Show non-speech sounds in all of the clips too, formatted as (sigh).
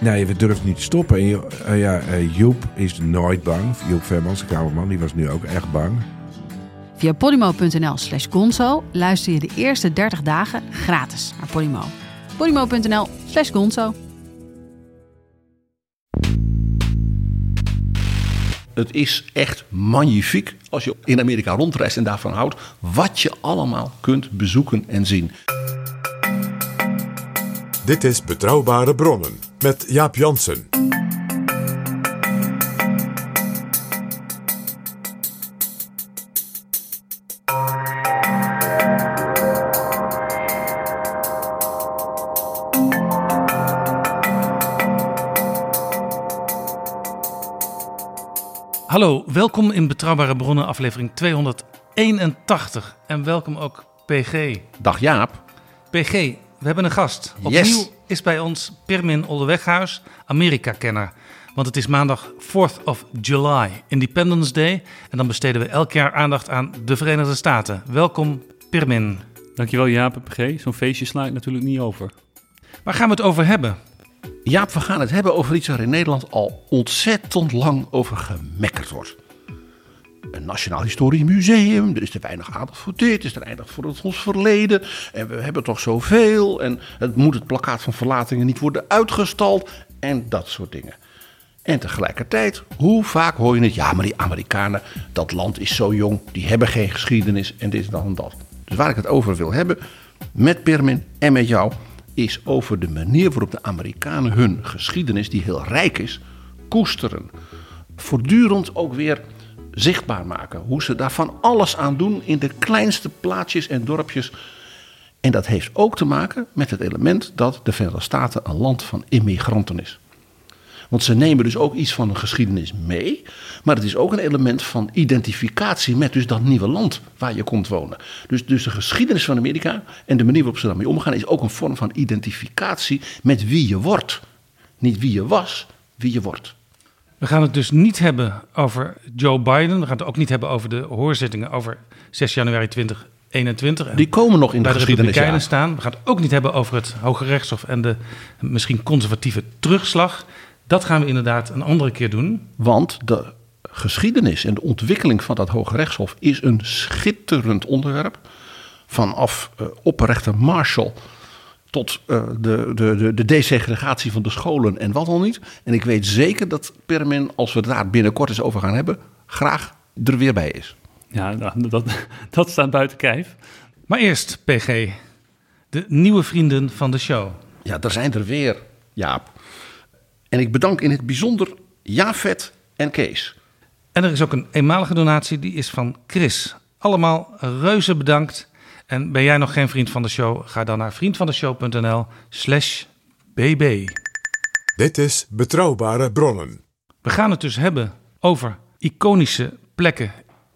Nee, we durven niet te stoppen. En eh, ja, eh, Joep is nooit bang. Joep Vermans, de kamerman, die was nu ook echt bang. Via podimo.nl slash gonzo luister je de eerste 30 dagen gratis naar Podimo. podimo.nl slash gonzo. Het is echt magnifiek als je in Amerika rondreist en daarvan houdt. Wat je allemaal kunt bezoeken en zien. Dit is Betrouwbare Bronnen met Jaap Jansen. Hallo, welkom in Betrouwbare Bronnen, aflevering 281. En welkom ook PG. Dag Jaap. PG, we hebben een gast. Opnieuw Yes. is bij ons Pirmin Oldeweghuis, Amerika-kenner. Want het is maandag 4th of July, Independence Day. En dan besteden we elk jaar aandacht aan de Verenigde Staten. Welkom, Pirmin. Dankjewel Jaap en PG. Zo'n feestje sla ik natuurlijk niet over. Waar gaan we het over hebben? Jaap, we gaan het hebben over iets waar in Nederland al ontzettend lang over gemekkerd wordt. Een Nationaal Historisch Museum, er is te weinig aandacht voor dit, er is te weinig voor ons verleden. En we hebben toch zoveel en het moet het plakkaat van verlatingen niet worden uitgestald en dat soort dingen. En tegelijkertijd, hoe vaak hoor je het? Ja, maar die Amerikanen, dat land is zo jong, die hebben geen geschiedenis en dit en dat en dat. Dus waar ik het over wil hebben, met Permin en met jou, is over de manier waarop de Amerikanen hun geschiedenis, die heel rijk is, koesteren. Voortdurend ook weer zichtbaar maken. Hoe ze daar van alles aan doen in de kleinste plaatsjes en dorpjes. En dat heeft ook te maken met het element dat de Verenigde Staten een land van immigranten is. Want ze nemen dus ook iets van een geschiedenis mee. Maar het is ook een element van identificatie met dus dat nieuwe land waar je komt wonen. Dus, dus de geschiedenis van Amerika en de manier waarop ze daarmee omgaan is ook een vorm van identificatie met wie je wordt. Niet wie je was, wie je wordt. We gaan het dus niet hebben over Joe Biden. We gaan het ook niet hebben over de hoorzittingen over 6 januari 2021. En Die komen nog in de de geschiedenis. Ja. staan. We gaan het ook niet hebben over het Hoge Rechtshof en de misschien conservatieve terugslag. Dat gaan we inderdaad een andere keer doen. Want de geschiedenis en de ontwikkeling van dat Hoge Rechtshof is een schitterend onderwerp. Vanaf eh, opperrechter Marshall tot eh, de, de, de, de desegregatie van de scholen en wat al niet. En ik weet zeker dat Permin, als we het daar binnenkort eens over gaan hebben, graag er weer bij is. Ja, nou, dat, dat staat buiten kijf. Maar eerst, PG, de nieuwe vrienden van de show. Ja, daar zijn er weer, Jaap. En ik bedank in het bijzonder Jafet en Kees. En er is ook een eenmalige donatie, die is van Chris. Allemaal reuze bedankt. En ben jij nog geen vriend van de show? Ga dan naar vriendvandeshow.nl slash bb. Dit is Betrouwbare Bronnen. We gaan het dus hebben over iconische plekken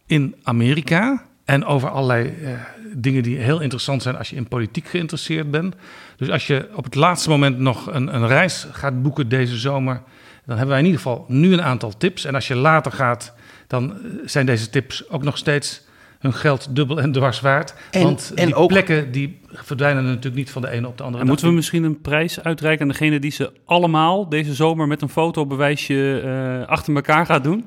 in Amerika. En over allerlei eh, dingen die heel interessant zijn als je in politiek geïnteresseerd bent. Dus als je op het laatste moment nog een, een reis gaat boeken deze zomer, dan hebben wij in ieder geval nu een aantal tips. En als je later gaat, dan eh, zijn deze tips ook nog steeds hun geld dubbel en dwars waard. En- Want en die ook- plekken die verdwijnen natuurlijk niet van de ene op de andere En dag. moeten we misschien een prijs uitreiken aan degene die ze allemaal deze zomer met een fotobewijsje eh achter elkaar gaat doen?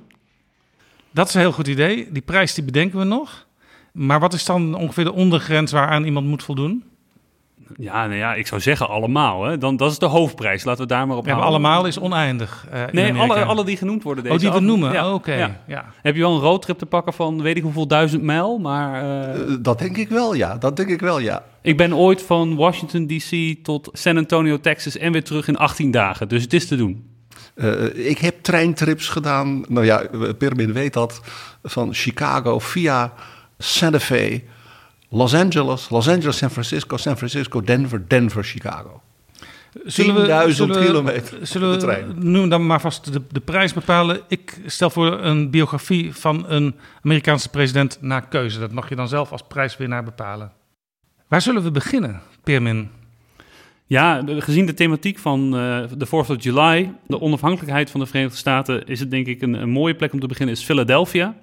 Dat is een heel goed idee. Die prijs die bedenken we nog. Maar wat is dan ongeveer de ondergrens waaraan iemand moet voldoen? Ja, nou ja, ik zou zeggen allemaal. Hè. Dan, dat is de hoofdprijs. Laten we daar maar op Ja, maar houden. allemaal is oneindig. eh, Nee, alle, alle die genoemd worden deze Oh, die we noemen. Ja, Oh, Oké. ja. Ja. Heb je wel een roadtrip te pakken van weet ik hoeveel duizend mijl, maar... eh, Eh, dat denk ik wel, ja. Dat denk ik wel, ja. Ik ben ooit van Washington DC tot San Antonio, Texas en weer terug in 18 dagen. Dus het is te doen. Eh, ik heb treintrips gedaan. Nou ja, Pirmin weet dat. Van Chicago via Santa Fe, Los Angeles, Los Angeles, San Francisco, San Francisco, Denver, Denver, Chicago. Zullen we, 10.000 zullen we- kilometer Zullen op de we trein. nu dan maar vast de, de prijs bepalen? Ik stel voor een biografie van een Amerikaanse president naar keuze. Dat mag je dan zelf als prijswinnaar bepalen. Waar zullen we beginnen, Pirmin? Ja, gezien de thematiek van eh, de 4th of July, de onafhankelijkheid van de Verenigde Staten, is het denk ik een, een mooie plek om te beginnen, is Philadelphia.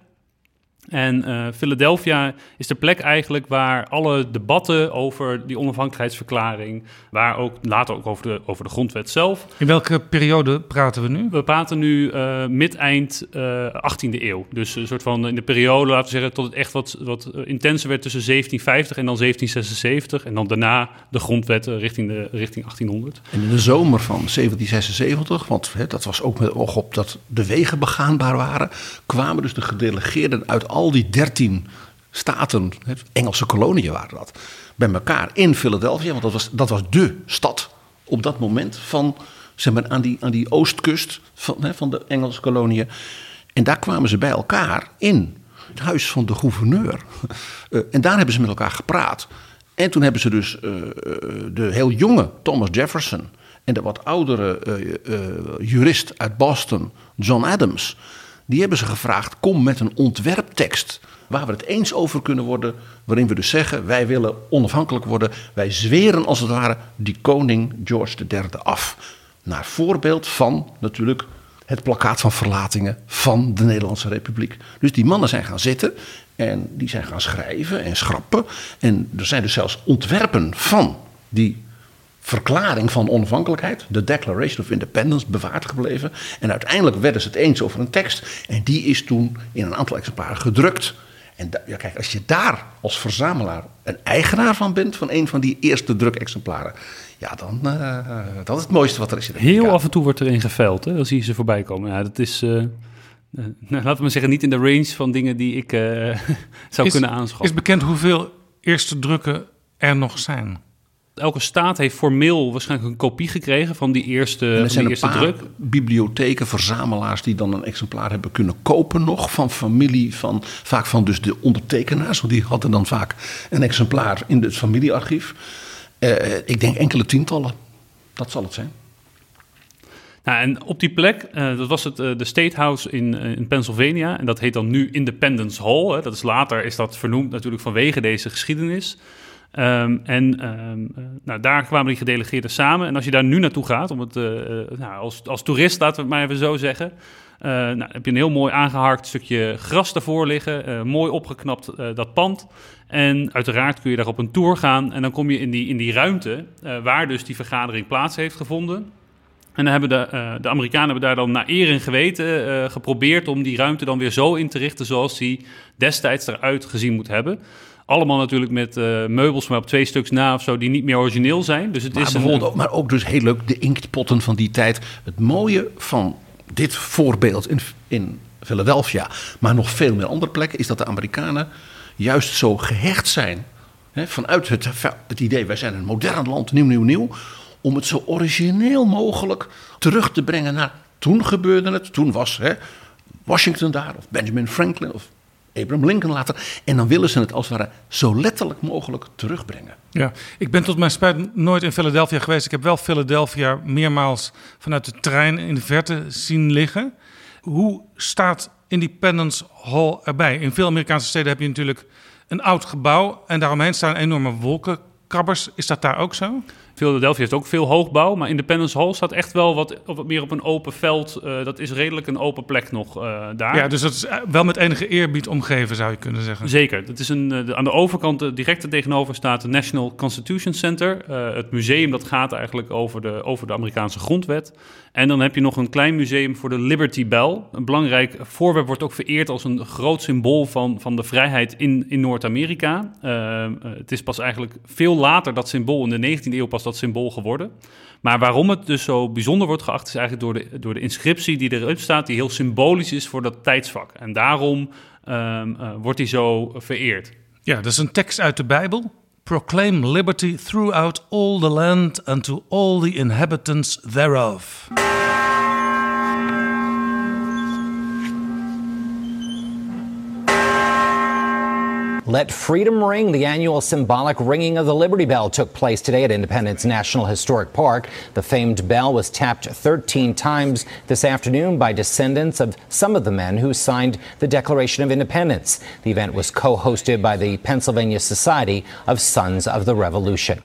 En eh, Philadelphia is de plek eigenlijk waar alle debatten over die onafhankelijkheidsverklaring, waar ook later ook over de, over de grondwet zelf. In welke periode praten we nu? We praten nu eh, mid-eind eh 18e eeuw. Dus een soort van in de periode, laten we zeggen, tot het echt wat, wat eh, intenser werd tussen 1750 en dan 1776. En dan daarna de grondwet eh, richting, de, richting 1800. En in de zomer van 1776, want hè, dat was ook met oog op dat de wegen begaanbaar waren, kwamen dus de gedelegeerden uit al die dertien staten, Engelse koloniën waren dat, bij elkaar in Philadelphia. Want dat was, dat was de stad op dat moment van, zeg maar, aan die, aan die oostkust van, hè, van de Engelse koloniën. En daar kwamen ze bij elkaar in het huis van de gouverneur. (laughs) Eh, en daar hebben ze met elkaar gepraat. En toen hebben ze dus eh, eh, de heel jonge Thomas Jefferson en de wat oudere jurist uit Boston, John Adams, die hebben ze gevraagd: kom met een ontwerptekst waar we het eens over kunnen worden, waarin we dus zeggen: wij willen onafhankelijk worden, wij zweren als het ware die koning George III af. Naar voorbeeld van natuurlijk het plakkaat van verlatingen van de Nederlandse Republiek. Dus die mannen zijn gaan zitten en die zijn gaan schrijven en schrappen. En er zijn dus zelfs ontwerpen van die verklaring van onafhankelijkheid, de Declaration of Independence, bewaard gebleven. En uiteindelijk werden ze het eens over een tekst. En die is toen in een aantal exemplaren gedrukt. En ja, kijk, als je daar als verzamelaar een eigenaar van bent, van een van die eerste drukexemplaren, ja, dan uh, dat is het mooiste wat er is. Heel af en toe wordt er in geveld, hè? dan zie je ze voorbij komen. Ja, dat is, eh, eh, nou, (laughs) laten we maar zeggen, niet in de range van dingen die ik eh, (laughs) zou Is- kunnen aanschaffen. Is bekend hoeveel eerste drukken er nog zijn? Elke staat heeft formeel waarschijnlijk een kopie gekregen van die eerste, En er zijn die een eerste paar druk. bibliotheken, verzamelaars die dan een exemplaar hebben kunnen kopen nog van familie, van, vaak van dus de ondertekenaars. Want die hadden dan vaak een exemplaar in het familiearchief. Eh, ik denk enkele tientallen. Dat zal het zijn. Nou, en op die plek, eh, dat was het, eh, de State House in, in Pennsylvania. En dat heet dan nu Independence Hall. Hè. Dat is later is dat vernoemd natuurlijk vanwege deze geschiedenis. Ehm, en ehm, eh, nou, daar kwamen die gedelegeerden samen. En als je daar nu naartoe gaat, om het, eh, eh, nou, als, als toerist, laten we het maar even zo zeggen. eh, nou, heb je een heel mooi aangeharkt stukje gras daarvoor liggen. mooi opgeknapt dat pand. En uiteraard kun je daar op een tour gaan. En dan kom je in die, in die ruimte waar dus die vergadering plaats heeft gevonden. En dan hebben de, eh, de Amerikanen hebben daar dan naar eer en geweten eh, geprobeerd om die ruimte dan weer zo in te richten zoals die destijds eruit gezien moet hebben. Allemaal natuurlijk met eh, meubels, maar op twee stuks na of zo, die niet meer origineel zijn. Dus het Maar, is een, ook, maar ook dus heel leuk de inktpotten van die tijd. Het mooie van dit voorbeeld in, in Philadelphia, maar nog veel meer andere plekken, is dat de Amerikanen juist zo gehecht zijn. Hè, vanuit het, het idee, wij zijn een modern land, nieuw, nieuw, nieuw. Om het zo origineel mogelijk terug te brengen naar toen gebeurde het. Toen was hè, Washington daar, of Benjamin Franklin, of Abraham Lincoln later. En dan willen ze het als het ware zo letterlijk mogelijk terugbrengen. Ja, ik ben tot mijn spijt nooit in Philadelphia geweest. Ik heb wel Philadelphia meermaals vanuit de trein in de verte zien liggen. Hoe staat Independence Hall erbij? In veel Amerikaanse steden heb je natuurlijk een oud gebouw en daaromheen staan enorme wolkenkrabbers. Is dat daar ook zo? Philadelphia heeft ook veel hoogbouw, maar Independence Hall staat echt wel wat, wat meer op een open veld. Eh, dat is redelijk een open plek nog eh, daar. Ja, dus dat is wel met enige eerbied omgeven, zou je kunnen zeggen. Zeker. Dat is een, eh, de- aan de overkant, eh, direct er tegenover, staat het National Constitution Center. Eh, het museum dat gaat eigenlijk over de, over de Amerikaanse grondwet. En dan heb je nog een klein museum voor de Liberty Bell. Een belangrijk voorwerp wordt ook vereerd als een groot symbool van, van de vrijheid in, in Noord-Amerika. Eh, eh, het is pas eigenlijk veel later dat symbool, in de 19e eeuw pas dat symbool geworden. Maar waarom het dus zo bijzonder wordt geacht, is eigenlijk door de, door de inscriptie die erop staat, die heel symbolisch is voor dat tijdsvak. En daarom ehm, eh, wordt die zo vereerd. Ja, dat is een tekst uit de Bijbel. Proclaim liberty throughout all the land and to all the inhabitants thereof. Let Freedom Ring, the annual symbolic ringing of the Liberty Bell, took place today at Independence National Historic Park. The famed bell was tapped 13 times this afternoon by descendants of some of the men who signed the Declaration of Independence. The event was co hosted by the Pennsylvania Society of Sons of the Revolution.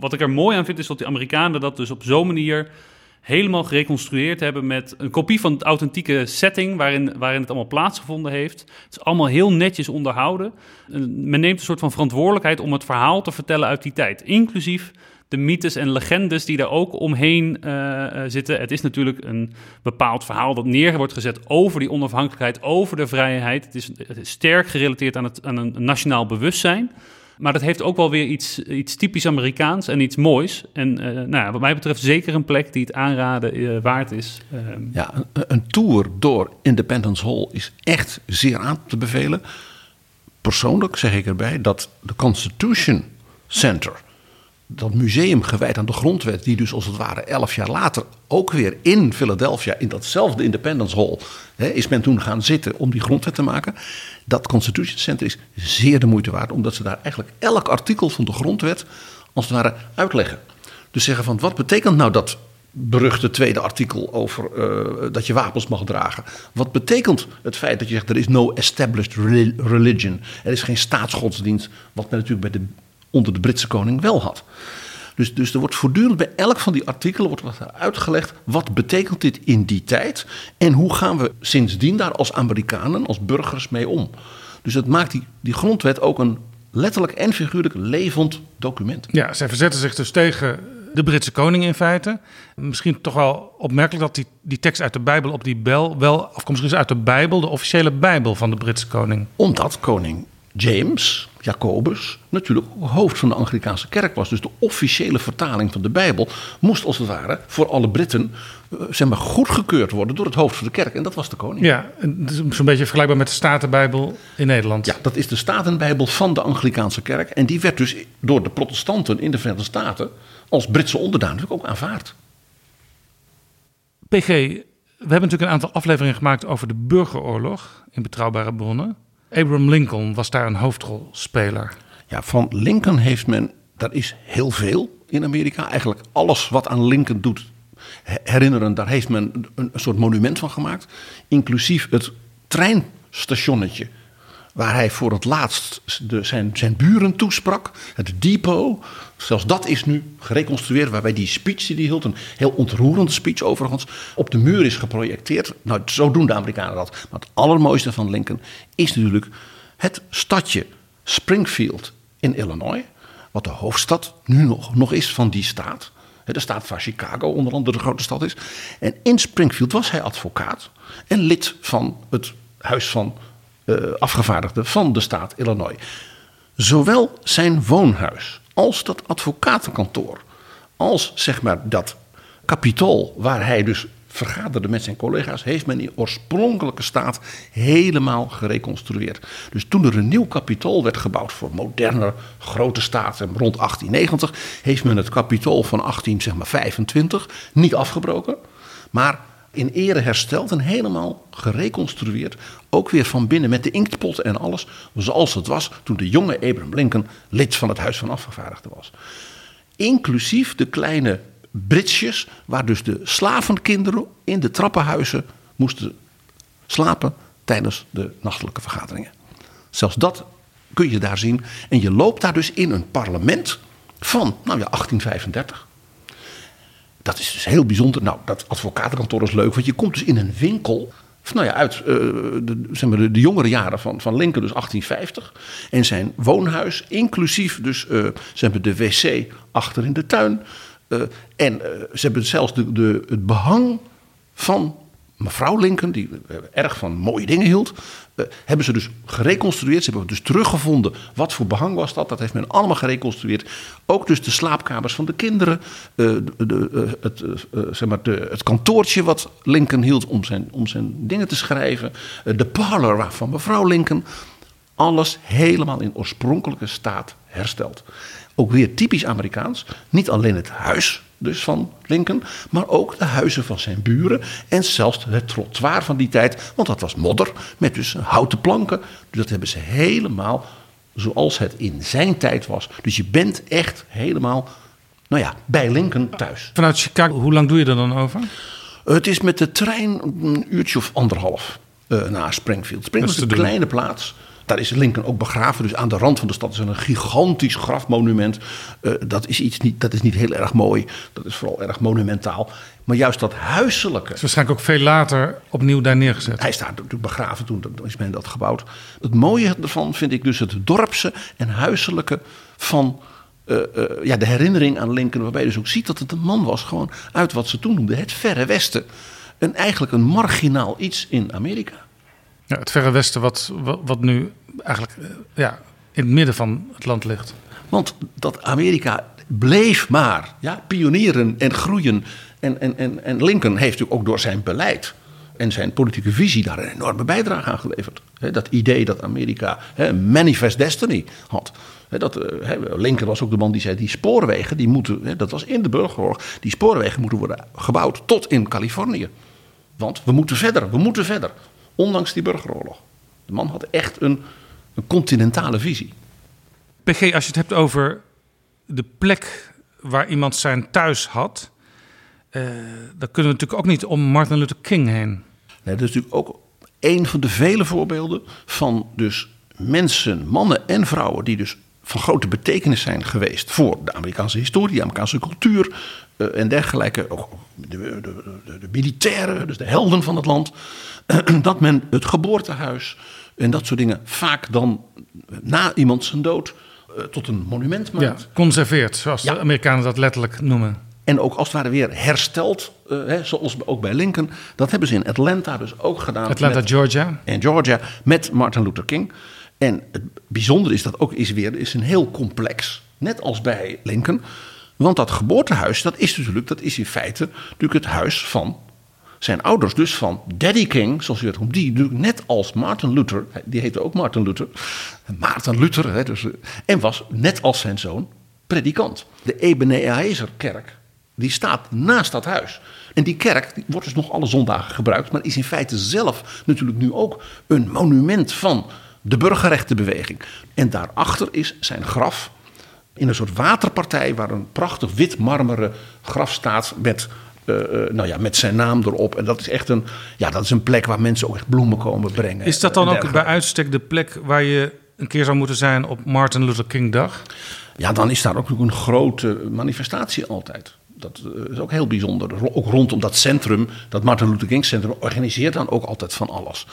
Wat ik er vind is dat die Amerikanen dat dus op zo'n manier helemaal gereconstrueerd hebben met een kopie van het authentieke setting waarin, waarin het allemaal plaatsgevonden heeft. Het is allemaal heel netjes onderhouden. Men neemt een soort van verantwoordelijkheid om het verhaal te vertellen uit die tijd, inclusief de mythes en legendes die daar ook omheen uh, zitten. Het is natuurlijk een bepaald verhaal dat neer wordt gezet over die onafhankelijkheid, over de vrijheid. Het is, het is sterk gerelateerd aan, het, aan een nationaal bewustzijn. Maar dat heeft ook wel weer iets, iets typisch Amerikaans en iets moois. En uh, nou ja, wat mij betreft zeker een plek die het aanraden uh, waard is. Uh, ja, een, een, tour door Independence Hall is echt zeer aan te bevelen. Persoonlijk zeg ik erbij dat de Constitution Center, dat museum gewijd aan de grondwet, die dus als het ware elf jaar later ook weer in Philadelphia, in datzelfde Independence Hall, hè, is men toen gaan zitten om die grondwet te maken. Dat Constitution Center is zeer de moeite waard, omdat ze daar eigenlijk elk artikel van de grondwet als het ware uitleggen. Dus zeggen van wat betekent nou dat beruchte tweede artikel over uh, dat je wapens mag dragen. Wat betekent het feit dat je zegt er is no established religion, er is geen staatsgodsdienst, wat men natuurlijk bij de, onder de Britse koning wel had. Dus, dus er wordt voortdurend bij elk van die artikelen wordt wat uitgelegd. Wat betekent dit in die tijd? En hoe gaan we sindsdien daar als Amerikanen, als burgers mee om? Dus het maakt die, die grondwet ook een letterlijk en figuurlijk levend document. Ja, zij verzetten zich dus tegen de Britse koning in feite. Misschien toch wel opmerkelijk dat die, die tekst uit de Bijbel op die bel wel afkomstig is uit de Bijbel, de officiële Bijbel van de Britse koning. Omdat koning James, Jacobus, natuurlijk hoofd van de Anglikaanse kerk was. Dus de officiële vertaling van de Bijbel moest als het ware voor alle Britten zeg maar, goedgekeurd worden door het hoofd van de kerk. En dat was de koning. Ja, zo'n beetje vergelijkbaar met de Statenbijbel in Nederland. Ja, dat is de Statenbijbel van de Anglikaanse kerk. En die werd dus door de protestanten in de Verenigde Staten als Britse onderdaan natuurlijk ook aanvaard. PG, we hebben natuurlijk een aantal afleveringen gemaakt over de burgeroorlog in betrouwbare bronnen. Abraham Lincoln was daar een hoofdrolspeler. Ja, van Lincoln heeft men, daar is heel veel in Amerika. Eigenlijk alles wat aan Lincoln doet herinneren, daar heeft men een, een soort monument van gemaakt. Inclusief het treinstationnetje waar hij voor het laatst de, zijn, zijn buren toesprak. Het depot. Zelfs dat is nu gereconstrueerd, waarbij die speech die hij hield, een heel ontroerende speech overigens, op de muur is geprojecteerd. Nou, zo doen de Amerikanen dat. Maar het allermooiste van Lincoln is natuurlijk het stadje Springfield in Illinois, wat de hoofdstad nu nog, nog is van die staat. De staat van Chicago onder andere de grote stad is. En in Springfield was hij advocaat en lid van het Huis van uh, afgevaardigde van de staat Illinois. Zowel zijn woonhuis als dat advocatenkantoor, als zeg maar dat kapitool waar hij dus vergaderde met zijn collega's, heeft men in oorspronkelijke staat helemaal gereconstrueerd. Dus toen er een nieuw kapitool werd gebouwd voor moderne grote staten rond 1890, heeft men het kapitool van 1825 niet afgebroken, maar in ere hersteld en helemaal gereconstrueerd. Ook weer van binnen met de inktpot en alles. Zoals het was toen de jonge Abraham Lincoln lid van het Huis van Afgevaardigden was. Inclusief de kleine britsjes, waar dus de slavenkinderen in de trappenhuizen moesten slapen tijdens de nachtelijke vergaderingen. Zelfs dat kun je daar zien. En je loopt daar dus in een parlement van nou ja, 1835. Dat is dus heel bijzonder. Nou, dat advocatenkantoor is leuk, want je komt dus in een winkel. Nou ja, uit uh, de, zeg maar de, jongere jaren van, van Lincoln, dus 1850. En zijn woonhuis, inclusief dus uh, ze hebben de wc achter in de tuin. Uh, en ze hebben zelfs de, de, het behang van mevrouw Lincoln, die erg van mooie dingen hield, uh, hebben ze dus gereconstrueerd. Ze hebben dus teruggevonden wat voor behang was dat. Dat heeft men allemaal gereconstrueerd. Ook dus de slaapkamers van de kinderen. Uh, de, het, zeg maar het kantoortje wat Lincoln hield om zijn, om zijn dingen te schrijven. de parlor van mevrouw Lincoln. Alles helemaal in oorspronkelijke staat hersteld. Ook weer typisch Amerikaans. Niet alleen het huis dus van Lincoln, maar ook de huizen van zijn buren en zelfs het trottoir van die tijd, want dat was modder met dus houten planken. Dus dat hebben ze helemaal zoals het in zijn tijd was. Dus je bent echt helemaal, nou ja, bij Lincoln thuis. Vanuit Chicago, hoe lang doe je er dan over? Het is met de trein een uurtje of anderhalf uh, naar Springfield. Springfield is een kleine plaats. Daar is Lincoln ook begraven. Dus aan de rand van de stad is een gigantisch grafmonument. Uh, dat, is iets niet, dat is niet heel erg mooi. Dat is vooral erg monumentaal. Maar juist dat huiselijke. Is waarschijnlijk ook veel later opnieuw daar neergezet. Hij staat natuurlijk begraven toen is men dat gebouwd. Het mooie ervan vind ik dus het dorpse en huiselijke van. Uh, uh, ja, de herinnering aan Lincoln, waarbij je dus ook ziet dat het een man was, gewoon uit wat ze toen noemden het Verre Westen. En eigenlijk een marginaal iets in Amerika. Ja, het Verre Westen, wat, wat, nu eigenlijk uh, ja, in het midden van het land ligt. Want dat Amerika bleef maar ja, pionieren en groeien. En, en, en, en Lincoln heeft natuurlijk ook door zijn beleid en zijn politieke visie daar een enorme bijdrage aan geleverd. dat idee dat Amerika een manifest destiny had. dat, Lincoln was ook de man die zei: die spoorwegen, die moeten, dat was in de burgeroorlog, die spoorwegen moeten worden gebouwd tot in Californië. Want we moeten verder, we moeten verder. Ondanks die burgeroorlog. De man had echt een, een continentale visie. PG, als je het hebt over de plek waar iemand zijn thuis had, uh, dan kunnen we natuurlijk ook niet om Martin Luther King heen. Nee, dat is natuurlijk ook een van de vele voorbeelden van dus mensen, mannen en vrouwen, die dus van grote betekenis zijn geweest voor de Amerikaanse historie, de Amerikaanse cultuur uh, en dergelijke. Ook de, de, de, de, militairen, dus de helden van het land. (clears throat) dat men het geboortehuis en dat soort dingen vaak dan na iemand zijn dood uh, tot een monument maakt. Ja, conserveert, zoals ja. de Amerikanen dat letterlijk noemen. En ook als het ware weer hersteld, uh, hè, zoals ook bij Lincoln. Dat hebben ze in Atlanta dus ook gedaan. Atlanta, met, Georgia. En Georgia, met Martin Luther King. En het bijzondere is dat ook is weer is een heel complex. Net als bij Lincoln. Want dat geboortehuis, dat is natuurlijk, dat is in feite natuurlijk het huis van zijn ouders. Dus van Daddy King, zoals je het noemt, die net als Martin Luther, die heette ook Martin Luther. Maarten Luther, hè, dus, en was net als zijn zoon predikant. De Ebenezer kerk, die staat naast dat huis. En die kerk die wordt dus nog alle zondagen gebruikt, maar is in feite zelf natuurlijk nu ook een monument van de burgerrechtenbeweging. En daarachter is zijn graf in een soort waterpartij waar een prachtig wit marmeren graf staat met, uh, uh, nou ja, met zijn naam erop. En dat is echt een, ja, dat is een plek waar mensen ook echt bloemen komen brengen. Is dat dan ook bij uitstek de plek waar je een keer zou moeten zijn op Martin Luther King Dag? Ja, dan is daar ook een grote manifestatie altijd. Dat is ook heel bijzonder. Ook rondom dat centrum, dat Martin Luther King Centrum, organiseert dan ook altijd van alles.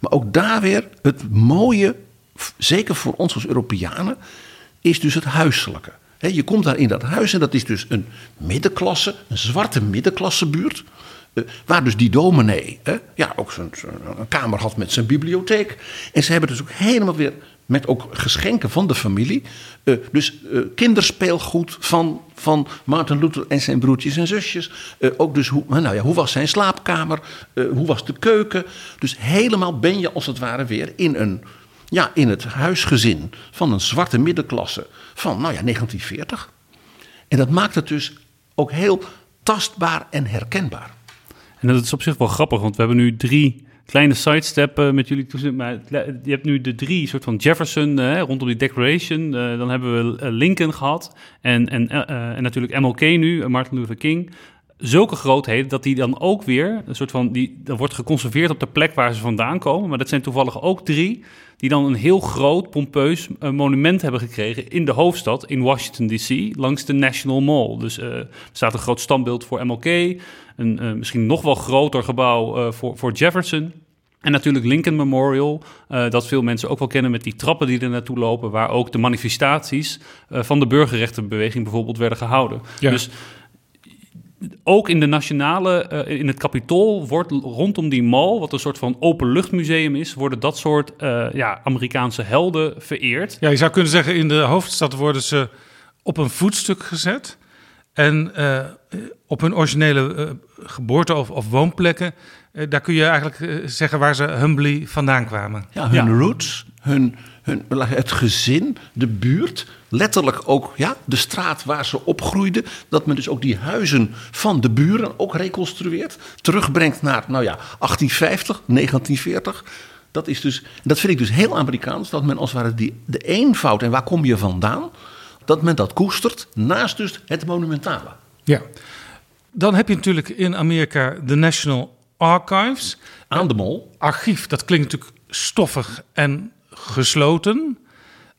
Maar ook daar weer het mooie, zeker voor ons als Europeanen, is dus het huiselijke. je komt daar in dat huis en dat is dus een middenklasse, een zwarte middenklassebuurt. Uh, waar dus die dominee ja, ook een kamer had met zijn bibliotheek. En ze hebben dus ook helemaal weer met ook geschenken van de familie. Uh, dus uh, kinderspeelgoed van, van Martin Luther en zijn broertjes en zusjes. Ook dus hoe, nou ja, hoe was zijn slaapkamer? hoe was de keuken? Dus helemaal ben je als het ware weer in, een, ja, in het huisgezin van een zwarte middenklasse van nou ja, 1940. En dat maakt het dus ook heel tastbaar en herkenbaar. En dat is op zich wel grappig, want we hebben nu drie kleine sidestep uh, met jullie toezien. Maar je hebt nu de drie soort van Jefferson uh, rondom die Declaration. Uh, dan hebben we Lincoln gehad. En, en, en natuurlijk MLK nu, Martin Luther King. Zulke grootheden dat die dan ook weer een soort van. Die, dan wordt geconserveerd op de plek waar ze vandaan komen. Maar dat zijn toevallig ook drie. Die dan een heel groot, pompeus monument hebben gekregen in de hoofdstad, in Washington DC, langs de National Mall. Dus er staat een groot standbeeld voor MLK. Een uh, misschien nog wel groter gebouw voor, voor Jefferson. En natuurlijk Lincoln Memorial, uh, dat veel mensen ook wel kennen met die trappen die er naartoe lopen, waar ook de manifestaties van de burgerrechtenbeweging bijvoorbeeld werden gehouden. Ja. Dus ook in de nationale, uh, in het kapitool wordt rondom die mall, wat een soort van openluchtmuseum is, worden dat soort uh, ja, Amerikaanse helden vereerd. Ja, je zou kunnen zeggen, in de hoofdstad worden ze op een voetstuk gezet. En uh, op hun originele geboorte- of, of woonplekken, daar kun je eigenlijk zeggen waar ze humbly vandaan kwamen. Ja, hun ja. roots, hun, hun, het gezin, de buurt, letterlijk ook ja, de straat waar ze opgroeiden. Dat men dus ook die huizen van de buren ook reconstrueert. Terugbrengt naar nou ja, 1850, 1940. Dat, is dus, dat vind ik dus heel Amerikaans, dat men als het ware die, de eenvoud en waar kom je vandaan, dat men dat koestert naast dus het monumentale. Ja. Dan heb je natuurlijk in Amerika de National Archives. Aan de mol. Archief, dat klinkt natuurlijk stoffig en gesloten.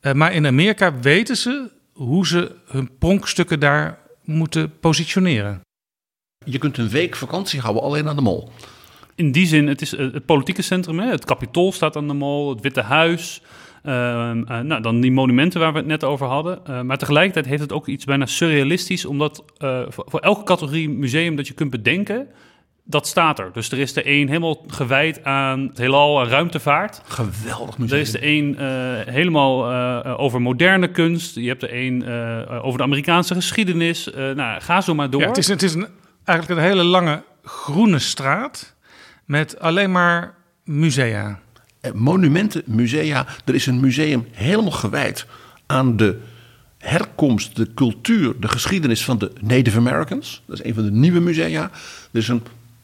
Uh, maar in Amerika weten ze hoe ze hun pronkstukken daar moeten positioneren. Je kunt een week vakantie houden alleen aan de mol. In die zin, het is het politieke centrum. Hè? Het Capitool staat aan de mol, het Witte Huis. Uh, uh, nou, dan die monumenten waar we het net over hadden. Uh, maar tegelijkertijd heeft het ook iets bijna surrealistisch, omdat voor, voor, elke categorie museum dat je kunt bedenken, dat staat er. Dus er is de een helemaal gewijd aan het heelal en ruimtevaart. Geweldig museum. Er is de een helemaal over moderne kunst. Je hebt de een over de Amerikaanse geschiedenis. nou, ga zo maar door. Ja, het is, het is een, eigenlijk een hele lange groene straat met alleen maar musea. Monumenten, musea. Er is een museum helemaal gewijd aan de herkomst, de cultuur, de geschiedenis van de Native Americans. Dat is een van de nieuwe musea. Er is een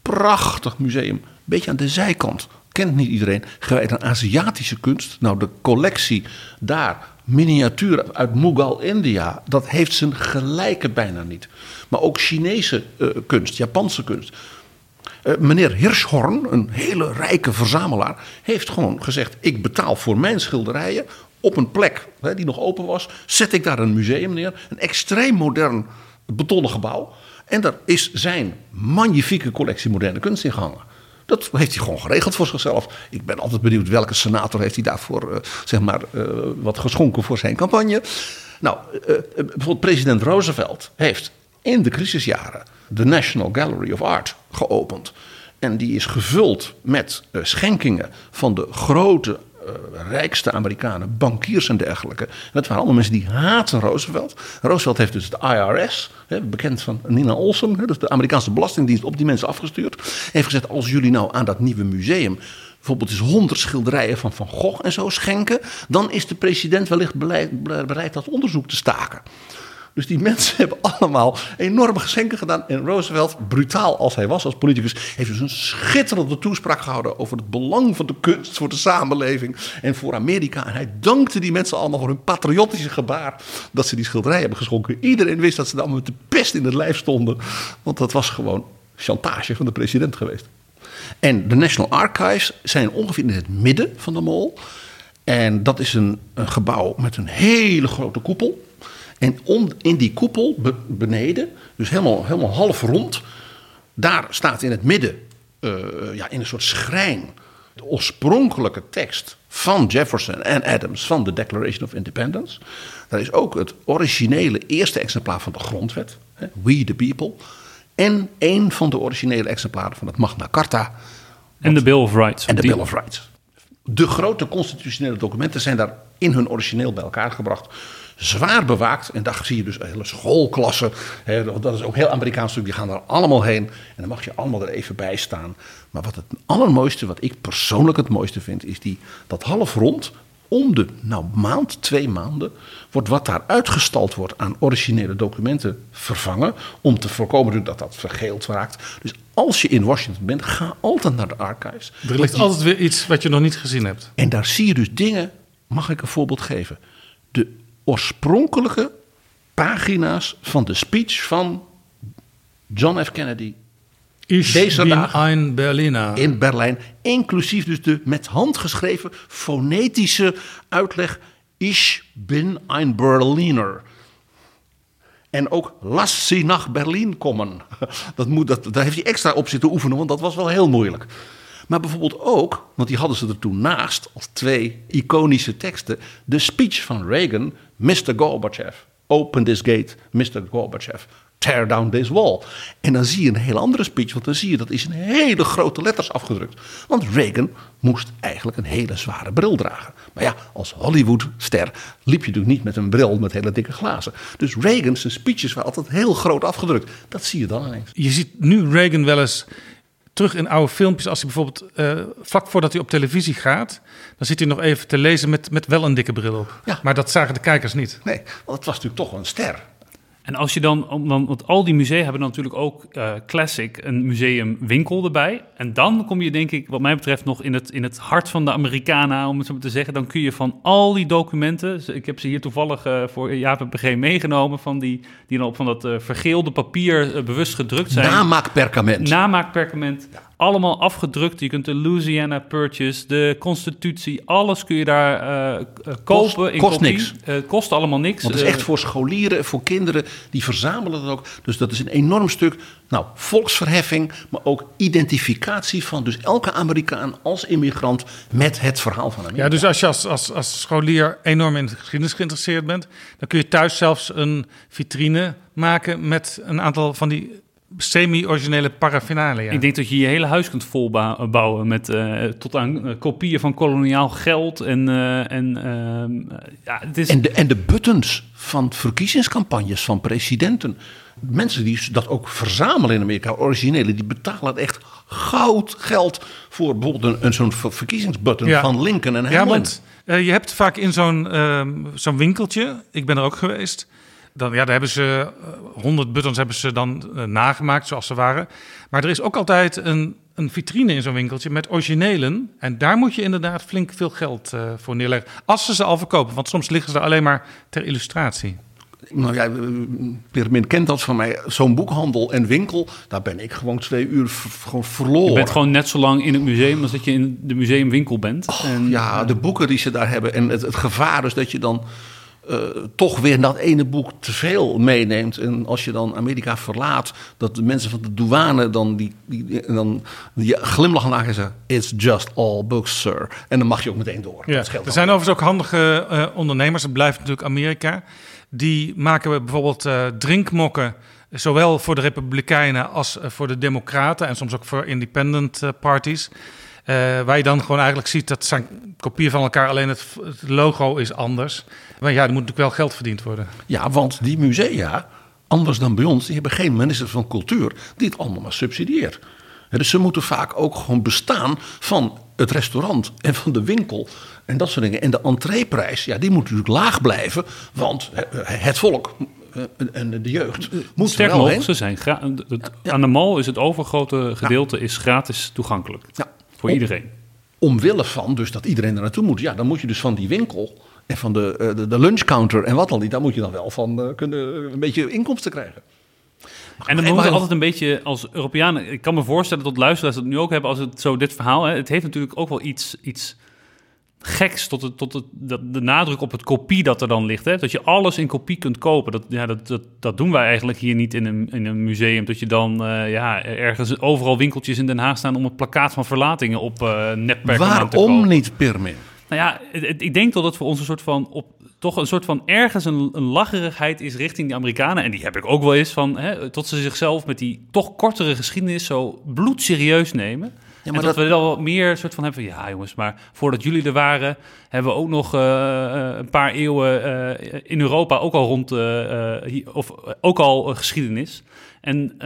prachtig museum, beetje aan de zijkant. Kent niet iedereen, gewijd aan Aziatische kunst. Nou, de collectie daar, miniaturen uit Mughal, India, dat heeft zijn gelijke bijna niet. Maar ook Chinese uh, kunst, Japanse kunst. Uh, meneer Hirschhorn, een hele rijke verzamelaar, heeft gewoon gezegd: Ik betaal voor mijn schilderijen op een plek hè, die nog open was, zet ik daar een museum neer. Een extreem modern betonnen gebouw. En daar is zijn magnifieke collectie moderne kunst in gehangen. Dat heeft hij gewoon geregeld voor zichzelf. Ik ben altijd benieuwd welke senator heeft hij daarvoor uh, zeg maar, uh, wat geschonken voor zijn campagne. Nou, uh, bijvoorbeeld president Roosevelt heeft in de crisisjaren de National Gallery of Art geopend. En die is gevuld met schenkingen van de grote rijkste Amerikanen, bankiers en dergelijke. Dat waren allemaal mensen die haten Roosevelt. Roosevelt heeft dus het IRS, hè, bekend van Nina Olson, hè, dus de Amerikaanse Belastingdienst, op die mensen afgestuurd. Heeft gezegd: als jullie nou aan dat nieuwe museum bijvoorbeeld eens honderd schilderijen van Van Gogh en zo schenken, dan is de president wellicht bereid dat onderzoek te staken. Dus die mensen (laughs) hebben allemaal enorme geschenken gedaan. En Roosevelt, brutaal als hij was als politicus, heeft dus een schitterende toespraak gehouden over het belang van de kunst voor de samenleving en voor Amerika. En hij dankte die mensen allemaal voor hun patriotische gebaar dat ze die schilderij hebben geschonken. Iedereen wist dat ze allemaal met de pest in het lijf stonden, want dat was gewoon chantage van de president geweest. En de National Archives zijn ongeveer in het midden van de mall. En dat is een gebouw met een hele grote koepel. En om, in die koepel beneden, dus helemaal, helemaal half rond, daar staat in het midden, uh, ja, in een soort schrijn, de oorspronkelijke tekst van Jefferson en Adams van de Declaration of Independence. Daar is ook het originele eerste exemplaar van de grondwet, hè, We the People. En een van de originele exemplaren van het Magna Carta. En de Bill of Rights. En de Bill of Rights. De grote constitutionele documenten zijn daar in hun origineel bij elkaar gebracht zwaar bewaakt. En daar zie je dus hele schoolklassen. Hè, dat is ook heel Amerikaans Die gaan daar allemaal heen. En dan mag je allemaal er even bij staan. Maar wat het allermooiste, wat ik persoonlijk het mooiste vind, is die, dat half rond. Om de nou, maand, twee maanden, wordt wat daar uitgestald wordt aan originele documenten vervangen. Om te voorkomen dat dat vergeeld raakt. Dus als je in Washington bent, ga altijd naar de archives. Er ligt altijd weer iets wat je nog niet gezien hebt. En daar zie je dus dingen. Mag ik een voorbeeld geven? De oorspronkelijke pagina's van de speech van John F. Kennedy. Ich deze dag ein Berliner. in Berlijn. Inclusief dus de met hand geschreven fonetische uitleg. Ich bin ein Berliner. En ook Lass sie nach Berlin komen. (laughs) Dat moet, dat, daar heeft hij extra op zitten oefenen, want dat was wel heel moeilijk. Maar bijvoorbeeld ook, want die hadden ze er toen naast als twee iconische teksten, de speech van Reagan, Mr. Gorbachev, open this gate, Mr. Gorbachev, tear down this wall. En dan zie je een heel andere speech, want dan zie je dat is in hele grote letters afgedrukt. Want Reagan moest eigenlijk een hele zware bril dragen. Maar ja, als Hollywoodster liep je natuurlijk niet met een bril met hele dikke glazen. Dus Reagan's speeches waren altijd heel groot afgedrukt. Dat zie je dan ineens. Je ziet nu Reagan wel eens terug in oude filmpjes, als hij bijvoorbeeld uh, vlak voordat hij op televisie gaat, dan zit hij nog even te lezen met, met wel een dikke bril op. Ja. Maar dat zagen de kijkers niet. Nee, want het was natuurlijk toch een ster. En als je dan, om- dan want al die musea hebben dan natuurlijk ook eh, Classic, een museumwinkel erbij. En dan kom je denk ik, wat mij betreft, nog in het, in het hart van de Americana, om het zo maar te zeggen. Dan kun je van al die documenten, ik heb ze hier toevallig eh, voor Jaap en PG meegenomen, van die, die dan op van dat eh, vergeelde papier bewust gedrukt zijn. Namaakperkament. Namaakperkament. Allemaal afgedrukt. Je kunt de Louisiana Purchase, de Constitutie, alles kun je daar eh, eh, kopen. in kost kopie. niks. Eh, Het kost allemaal niks. Want het is Eh, echt voor scholieren, voor kinderen, die verzamelen dat ook. Dus dat is een enorm stuk, nou, volksverheffing, maar ook identificatie van dus elke Amerikaan als immigrant met het verhaal van Amerika. Ja, dus als je als, als, als scholier enorm in de geschiedenis geïnteresseerd bent, dan kun je thuis zelfs een vitrine maken met een aantal van die semi-originele paraphernalia. Ik denk dat je je hele huis kunt volbouwen met eh, tot aan eh, kopieën van koloniaal geld. En, eh, en ehm, ja, het is. En de, en de buttons van verkiezingscampagnes van presidenten. Mensen die dat ook verzamelen in Amerika, originele, die betalen echt goud geld voor bijvoorbeeld een, een zo'n ver- verkiezingsbutton Ja. van Lincoln en Ja, Hamlin. want je hebt vaak in zo'n ehm, zo'n winkeltje, ik ben er ook geweest, dan, ja, daar hebben ze honderd buttons hebben ze dan eh, nagemaakt zoals ze waren. Maar er is ook altijd een, een vitrine in zo'n winkeltje met originelen. En daar moet je inderdaad flink veel geld eh, voor neerleggen. Als ze ze al verkopen, want soms liggen ze er alleen maar ter illustratie. Nou ja, Pirmin kent dat van mij. Zo'n boekhandel en winkel, daar ben ik gewoon twee uur gewoon verloren. je bent gewoon net zo lang in het museum als dat je in de museumwinkel bent. en, Ja, de boeken die ze daar hebben. En het, het gevaar is dat je dan eh, toch weer dat ene boek te veel meeneemt. En als je dan Amerika verlaat, dat de mensen van de douane dan, die, die, dan die glimlachen naar en zeggen... It's just all books, sir. En dan mag je ook meteen door. Ja, Dat er zijn overigens ook handige eh, ondernemers. Het blijft natuurlijk Amerika. Die maken bijvoorbeeld eh, drinkmokken. Zowel voor de Republikeinen als voor de Democraten. En soms ook voor independent parties. Eh, waar je dan gewoon eigenlijk ziet dat zijn kopieën van elkaar. Alleen het, het logo is anders. Maar ja, er moet natuurlijk wel geld verdiend worden. Ja, want die musea, anders dan bij ons, die hebben geen minister van cultuur die het allemaal maar subsidieert. Hè, Dus ze moeten vaak ook gewoon bestaan van het restaurant en van de winkel en dat soort dingen. En de entreeprijs, ja, die moet natuurlijk laag blijven, want eh, het volk eh, en de jeugd moet Sterker er wel nog, heen. ze zijn gra- het- aan de mal is het overgrote gedeelte is gratis toegankelijk. Ja. Voor Om- iedereen. Omwille van dus dat iedereen er naartoe moet. Ja, dan moet je dus van die winkel en van de, eh, de, de lunchcounter en wat dan niet, daar moet je dan wel van eh, kunnen een beetje inkomsten krijgen. En dan we maar- altijd een beetje als Europeanen... Ik kan me voorstellen dat luisteraars dat nu ook hebben als het zo dit verhaal... Hè, het heeft natuurlijk ook wel iets, iets geks tot, het, tot het, dat, de nadruk op het kopie dat er dan ligt. Hè? Dat je alles in kopie kunt kopen. Dat, ja, dat, dat, dat doen wij eigenlijk hier niet in een, in een museum. Dat je dan eh, ja, ergens overal winkeltjes in Den Haag staan... om het plakkaat van verlatingen op nepperkament te kopen. Waarom niet, Pirmin? Nou ja, het- het- ik denk dat het voor ons een soort van op toch een soort van ergens een, een lacherigheid is richting de Amerikanen. En die heb ik ook wel eens van, hè, tot ze zichzelf met die toch kortere geschiedenis zo bloedserieus nemen. Maar en dat, dat- we wat meer soort van hebben van, ja jongens, maar voordat jullie er waren, hebben we ook nog eh, eh, een paar eeuwen eh, in Europa ook al rond, of ook al geschiedenis. En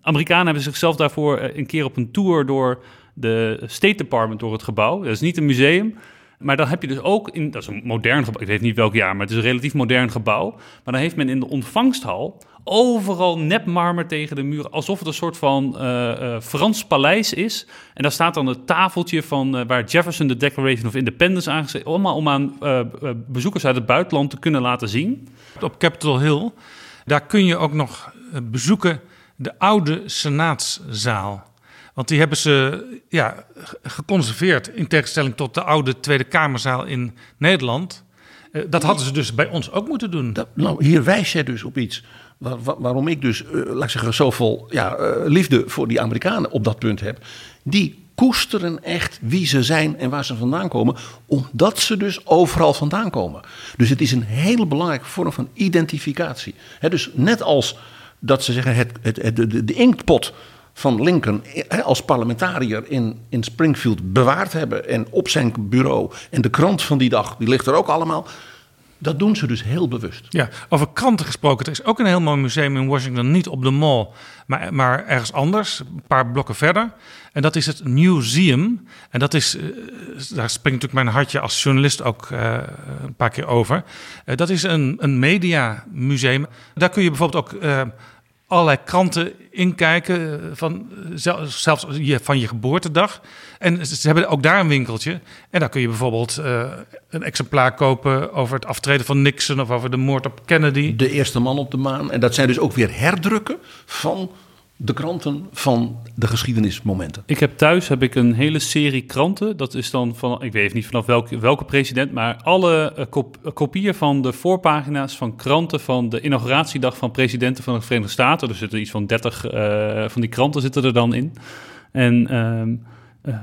Amerikanen hebben zichzelf daarvoor een keer op een tour door de State Department, door het gebouw. Dat is niet een museum. Maar dan heb je dus ook in, dat is een modern gebouw, ik weet niet welk jaar, maar het is een relatief modern gebouw. Maar dan heeft men in de ontvangsthal overal nepmarmer tegen de muren, alsof het een soort van eh, eh, Frans paleis is. En daar staat dan het tafeltje van eh, waar Jefferson de Declaration of Independence aangezet, allemaal om aan bezoekers uit het buitenland te kunnen laten zien. Op Capitol Hill, daar kun je ook nog bezoeken de oude senaatszaal. Want die hebben ze ja, ge- geconserveerd in tegenstelling tot de oude Tweede Kamerzaal in Nederland. Dat hadden ze dus bij ons ook moeten doen. Dat, nou, hier wijs jij dus op iets. Waar- waar- waarom ik dus, eh, laat zeggen, zoveel ja, eh, liefde voor die Amerikanen op dat punt heb. Die koesteren echt wie ze zijn en waar ze vandaan komen. Omdat ze dus overal vandaan komen. Dus het is een hele belangrijke vorm van identificatie. Dus net als dat ze zeggen, het, het, het- de, de inktpot van Lincoln eh, als parlementariër in, in Springfield bewaard hebben. En op zijn bureau. En de krant van die dag, die ligt er ook allemaal. Dat doen ze dus heel bewust. Ja, over kranten gesproken. Er is ook een heel mooi museum in Washington, niet op de mall, maar, maar ergens anders, een paar blokken verder. En dat is het Newseum. En dat is, eh, daar springt natuurlijk mijn hartje als journalist ook eh, een paar keer over. Eh, dat is een, een mediamuseum. Daar kun je bijvoorbeeld ook allerlei kranten inkijken, eh, van, zel- zelfs je, van je geboortedag. En ze ze hebben ook daar een winkeltje. En daar kun je bijvoorbeeld eh, een exemplaar kopen over het aftreden van Nixon of over de moord op Kennedy. De eerste man op de maan. En dat zijn dus ook weer herdrukken van de kranten van de geschiedenismomenten. Ik heb thuis heb ik een hele serie kranten. Dat is dan van, ik weet niet vanaf welke, welke president, maar alle eh, eh, kopieën van de voorpagina's van kranten van de inauguratiedag van presidenten van de Verenigde Staten. Er zitten iets van 30 eh, van die kranten zitten er dan in. En ehm, eh,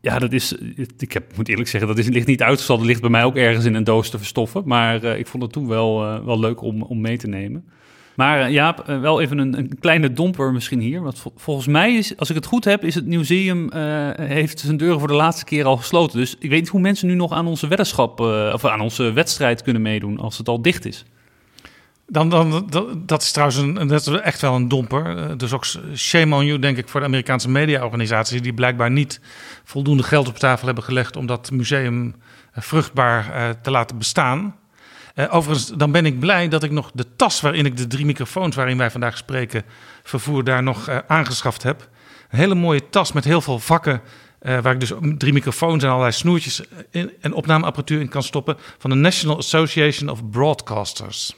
ja, dat is, ik heb, moet eerlijk zeggen, dat is, ligt niet uitgestald. Dat ligt bij mij ook ergens in een doos te verstoffen. Maar ik vond het toen wel, wel leuk om, om mee te nemen. Maar eh, Jaap, eh, wel even een, een kleine domper misschien hier. Want vol- volgens mij is, als ik het goed heb, is het museum eh, heeft zijn deuren voor de laatste keer al gesloten. Dus ik weet niet hoe mensen nu nog aan onze weddenschap of aan onze wedstrijd kunnen meedoen als het al dicht is. Dan, dan, dat, dat is trouwens dat is echt wel een domper. Dus ook shame on you, denk ik, voor de Amerikaanse mediaorganisaties... die blijkbaar niet voldoende geld op tafel hebben gelegd... om dat museum vruchtbaar te laten bestaan. Eh, overigens, dan ben ik blij dat ik nog de tas waarin ik de drie microfoons... waarin wij vandaag spreken, vervoer, daar nog eh, aangeschaft heb. Een hele mooie tas met heel veel vakken... eh, waar ik dus drie microfoons en allerlei snoertjes in, en opnameapparatuur in kan stoppen... van de National Association of Broadcasters.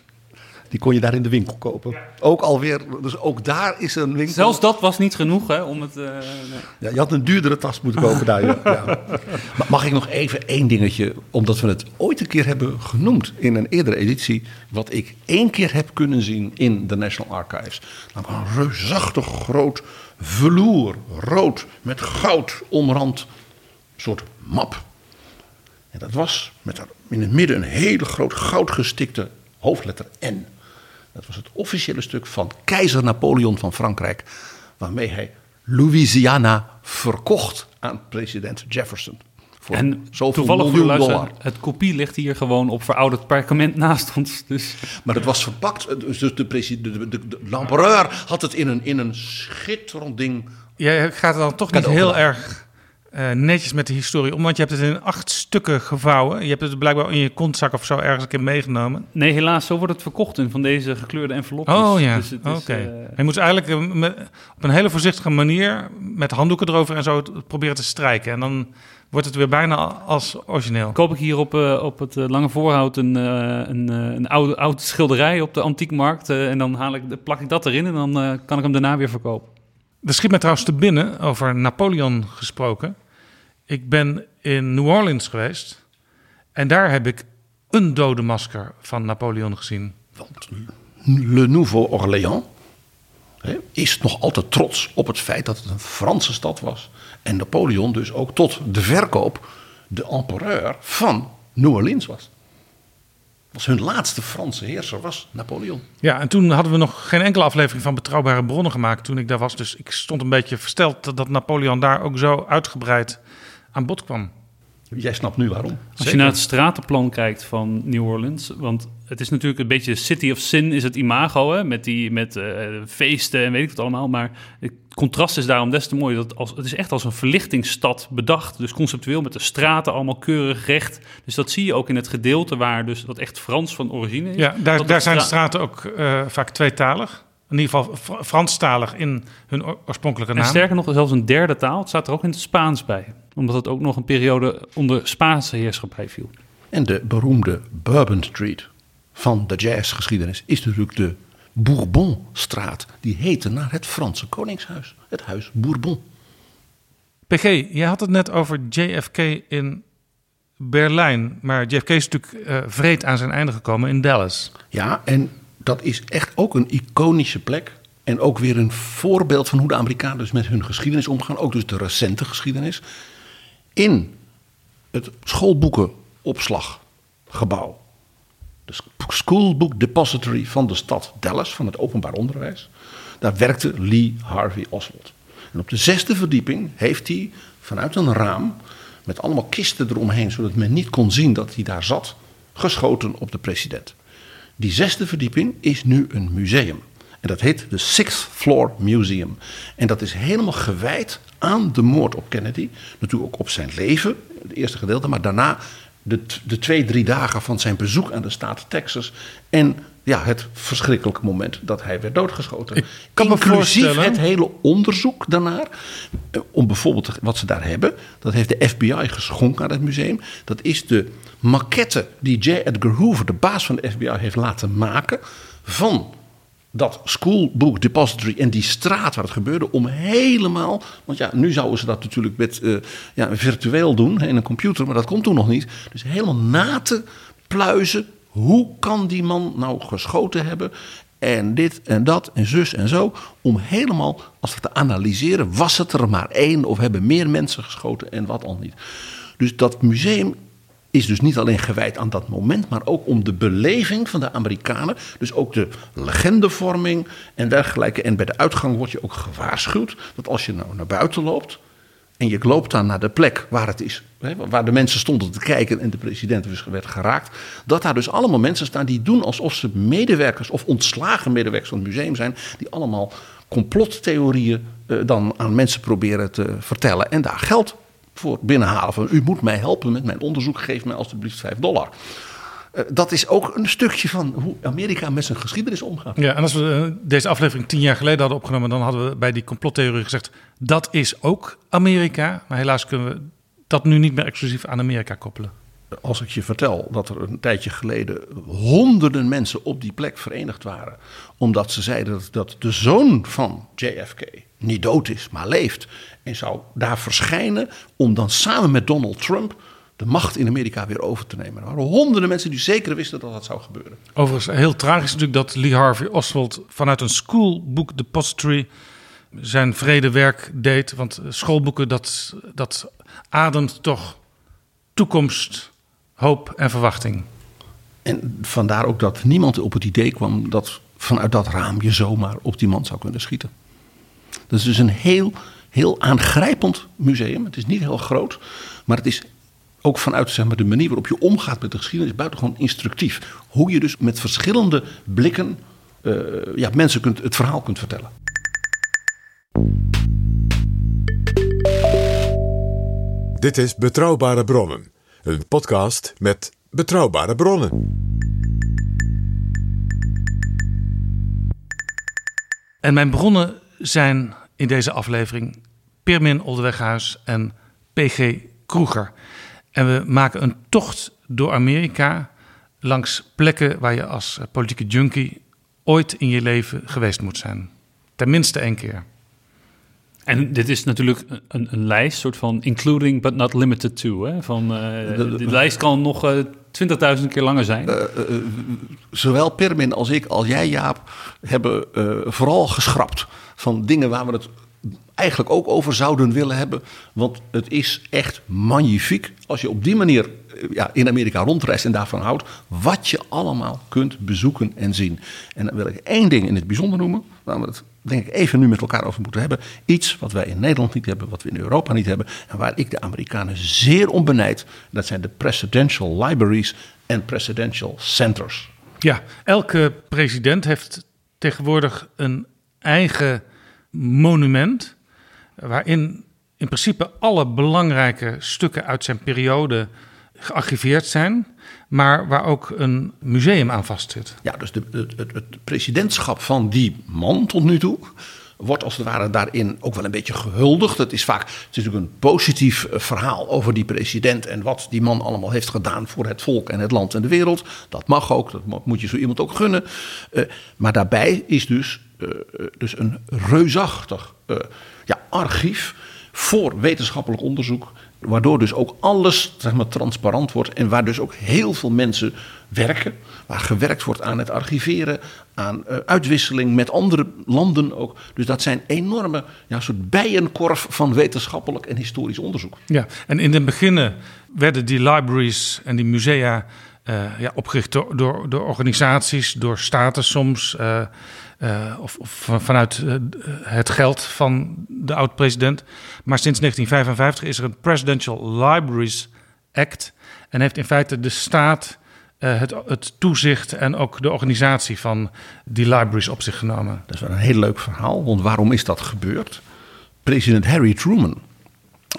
Die kon je daar in de winkel kopen. Ook alweer, dus ook daar is een winkel. Zelfs dat was niet genoeg hè, om het... eh, nee. Ja, je had een duurdere tas moeten kopen daar. Ja. (laughs) Mag ik nog even één dingetje, omdat we het ooit een keer hebben genoemd in een eerdere editie, wat ik één keer heb kunnen zien in de National Archives. Namelijk een reusachtig groot velour, rood met goud omrand, soort map. En dat was met in het midden een hele groot goudgestikte hoofdletter N. Dat was het officiële stuk van keizer Napoleon van Frankrijk, waarmee hij Louisiana verkocht aan president Jefferson. Voor En zoveel toevallig miljoen dollar. het kopie ligt hier gewoon op verouderd parkement naast ons. Dus Maar het was verpakt, dus de, presi- de, de, de, de l'empereur had het in een, in een schitterend ding. Jij gaat dan toch niet heel gedaan. erg eh, netjes met de historie om, want je hebt het in acht stukken gevouwen. Je hebt het blijkbaar in je kontzak of zo ergens een keer meegenomen. nee, helaas, zo wordt het verkocht in van deze gekleurde envelopjes. Oh ja, Dus oké. is, eh, Je moet eigenlijk eh, met- op een hele voorzichtige manier met handdoeken erover en zo proberen te strijken. En dan wordt het weer bijna als origineel. koop ik hier op, op het Lange Voorhout een, een, een oude, oude schilderij op de antiekmarkt. en dan haal ik, plak ik dat erin en dan kan ik hem daarna weer verkopen. Er schiet mij trouwens te binnen, over Napoleon gesproken. Ik ben in New Orleans geweest en daar heb ik een dode masker van Napoleon gezien. Want Le Nouveau Orléans is nog altijd trots op het feit dat het een Franse stad was. En Napoleon dus ook tot de verkoop de empereur van New Orleans was. Was hun laatste Franse heerser was Napoleon. Ja, en toen hadden we nog geen enkele aflevering van Betrouwbare Bronnen gemaakt toen ik daar was. Dus ik stond een beetje versteld dat- dat Napoleon daar ook zo uitgebreid aan bod kwam. Jij snapt nu waarom. Als je naar het stratenplan kijkt van New Orleans, want het is natuurlijk een beetje City of Sin is het imago, hè, met, die, met eh, feesten en weet ik wat allemaal. Maar het contrast is daarom des te mooi. Dat als, het is echt als een verlichtingsstad bedacht, dus conceptueel met de straten allemaal keurig recht. Dus dat zie je ook in het gedeelte waar dus wat echt Frans van origine is. Ja, daar, daar zijn de stra- straten ook eh, vaak tweetalig. In ieder geval Fr- Franstalig in hun oor- oorspronkelijke En naam. sterker nog, zelfs een derde taal. Het staat er ook in het Spaans bij. Omdat het ook nog een periode onder Spaanse heerschappij viel. En de beroemde Bourbon Street van de jazzgeschiedenis is natuurlijk de Bourbonstraat. Die heette naar het Franse koningshuis, het huis Bourbon. PG, jij had het net over JFK in Berlijn. Maar JFK is natuurlijk eh vreed aan zijn einde gekomen in Dallas. Ja, en dat is echt ook een iconische plek. En ook weer een voorbeeld van hoe de Amerikanen dus met hun geschiedenis omgaan. Ook dus de recente geschiedenis. In het schoolboekenopslaggebouw. Schoolbook Depository van de stad Dallas, van het openbaar onderwijs. Daar werkte Lee Harvey Oswald. En op de zesde verdieping heeft hij vanuit een raam, met allemaal kisten eromheen, zodat men niet kon zien dat hij daar zat, geschoten op de president. Die zesde verdieping is nu een museum. En dat heet de Sixth Floor Museum. En dat is helemaal gewijd aan de moord op Kennedy. Natuurlijk ook op zijn leven, het eerste gedeelte, maar daarna de, de twee, drie dagen van zijn bezoek aan de staat Texas. En ja, het verschrikkelijke moment dat hij werd doodgeschoten. Ik kan Inclusief het hele onderzoek daarnaar. eh, Om bijvoorbeeld wat ze daar hebben. Dat heeft de FBI geschonken aan het museum. Dat is de maquette die J. Edgar Hoover, de baas van de FBI, heeft laten maken. Van dat schoolbook depository en die straat waar het gebeurde om helemaal, want ja, nu zouden ze dat natuurlijk met eh, ja, virtueel doen in een computer, maar dat komt toen nog niet. Dus helemaal na te pluizen, hoe kan die man nou geschoten hebben en dit en dat en zus en zo, om helemaal als we te analyseren, was het er maar één of hebben meer mensen geschoten en wat al niet. Dus dat museum is dus niet alleen gewijd aan dat moment, maar ook om de beleving van de Amerikanen. Dus ook de legendevorming en dergelijke. En bij de uitgang word je ook gewaarschuwd dat als je nou naar buiten loopt. en je loopt dan naar de plek waar het is, waar de mensen stonden te kijken en de president dus werd geraakt. dat daar dus allemaal mensen staan die doen alsof ze medewerkers of ontslagen medewerkers van het museum zijn. die allemaal complottheorieën eh, dan aan mensen proberen te vertellen. en daar geld voor binnenhalen. Van u moet mij helpen met mijn onderzoek, geef mij alstublieft 5 dollar. Eh, dat is ook een stukje van hoe Amerika met zijn geschiedenis omgaat. Ja, en als we eh, deze aflevering tien jaar geleden hadden opgenomen, dan hadden we bij die complottheorie gezegd: dat is ook Amerika. Maar helaas kunnen we dat nu niet meer exclusief aan Amerika koppelen. Als ik je vertel dat er een tijdje geleden honderden mensen op die plek verenigd waren. omdat ze zeiden dat, dat de zoon van JFK niet dood is, maar leeft. en zou daar verschijnen om dan samen met Donald Trump de macht in Amerika weer over te nemen. Er waren honderden mensen die zeker wisten dat dat zou gebeuren. Overigens, heel tragisch natuurlijk dat Lee Harvey Oswald vanuit een schoolbook depository zijn vredewerk deed. Want schoolboeken, dat, dat ademt toch toekomst, hoop en verwachting. En vandaar ook dat niemand op het idee kwam dat vanuit dat raam je zomaar op die man zou kunnen schieten. Dat is dus een heel, heel aangrijpend museum. Het is niet heel groot, maar het is ook vanuit zeg maar, de manier waarop je omgaat met de geschiedenis buitengewoon instructief. Hoe je dus met verschillende blikken eh, ja, mensen kunt, het verhaal kunt vertellen. Dit is Betrouwbare Bronnen, een podcast met betrouwbare bronnen. En mijn bronnen zijn in deze aflevering Pirmin Oldeweghuis en PG Kroeger. En we maken een tocht door Amerika langs plekken waar je als eh, politieke junkie ooit in je leven geweest moet zijn. Tenminste één keer. En dit is natuurlijk een, een lijst, soort van including but not limited to. Hè? Van, uh, die lijst kan nog uh, 20.000 keer langer zijn. Uh, zowel Permin als ik, als jij Jaap, hebben vooral geschrapt van dingen waar we het eigenlijk ook over zouden willen hebben. Want het is echt magnifiek als je op die manier ja, in Amerika rondreist en daarvan houdt. Wat je allemaal kunt bezoeken en zien. En dan wil ik één ding in het bijzonder noemen. Waar we het denk ik even nu met elkaar over moeten hebben. Iets wat wij in Nederland niet hebben, wat we in Europa niet hebben. En waar ik de Amerikanen zeer om benijd. Dat zijn de presidential libraries en presidential centers. Ja, elke president heeft tegenwoordig een eigen monument. Waarin in principe alle belangrijke stukken uit zijn periode gearchiveerd zijn, maar waar ook een museum aan vastzit. Ja, dus de, het, het, presidentschap van die man tot nu toe wordt als het ware daarin ook wel een beetje gehuldigd. Het is vaak het is natuurlijk een positief verhaal over die president en wat die man allemaal heeft gedaan voor het volk en het land en de wereld. Dat mag ook, dat moet je zo iemand ook gunnen. Uh, maar daarbij is dus, uh, dus een reusachtig ja, archief voor wetenschappelijk onderzoek. Waardoor dus ook alles zeg maar, transparant wordt en waar dus ook heel veel mensen werken. Waar gewerkt wordt aan het archiveren, aan uh, uitwisseling met andere landen ook. Dus dat zijn enorme ja, soort bijenkorf van wetenschappelijk en historisch onderzoek. Ja, en in het begin werden die libraries en die musea uh, ja, opgericht door, organisaties, door staten soms. Uh, of, vanuit uh, het geld van de oud-president. Maar sinds 1955 is er een Presidential Libraries Act. En heeft in feite de staat eh, het, het toezicht en ook de organisatie van die libraries op zich genomen. Dat is wel een heel leuk verhaal, want waarom is dat gebeurd? President Harry Truman,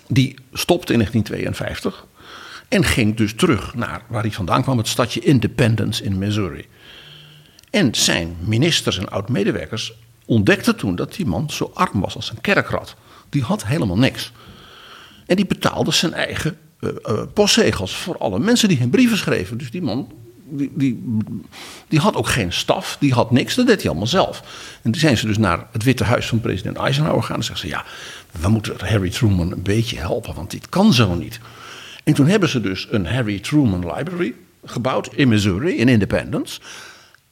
die stopte in 1952 en ging dus terug naar waar hij vandaan kwam, het stadje Independence in Missouri. En zijn ministers en oud-medewerkers ontdekten toen dat die man zo arm was als een kerkrat. Die had helemaal niks. En die betaalde zijn eigen uh, uh, postzegels voor alle mensen die hem brieven schreven. Dus die man die, die, die, had ook geen staf, die had niks, dat deed hij allemaal zelf. En toen zijn ze dus naar het Witte Huis van president Eisenhower gegaan en zeggen ze: Ja, we moeten Harry Truman een beetje helpen, want dit kan zo niet. En toen hebben ze dus een Harry Truman Library gebouwd in Missouri, in Independence.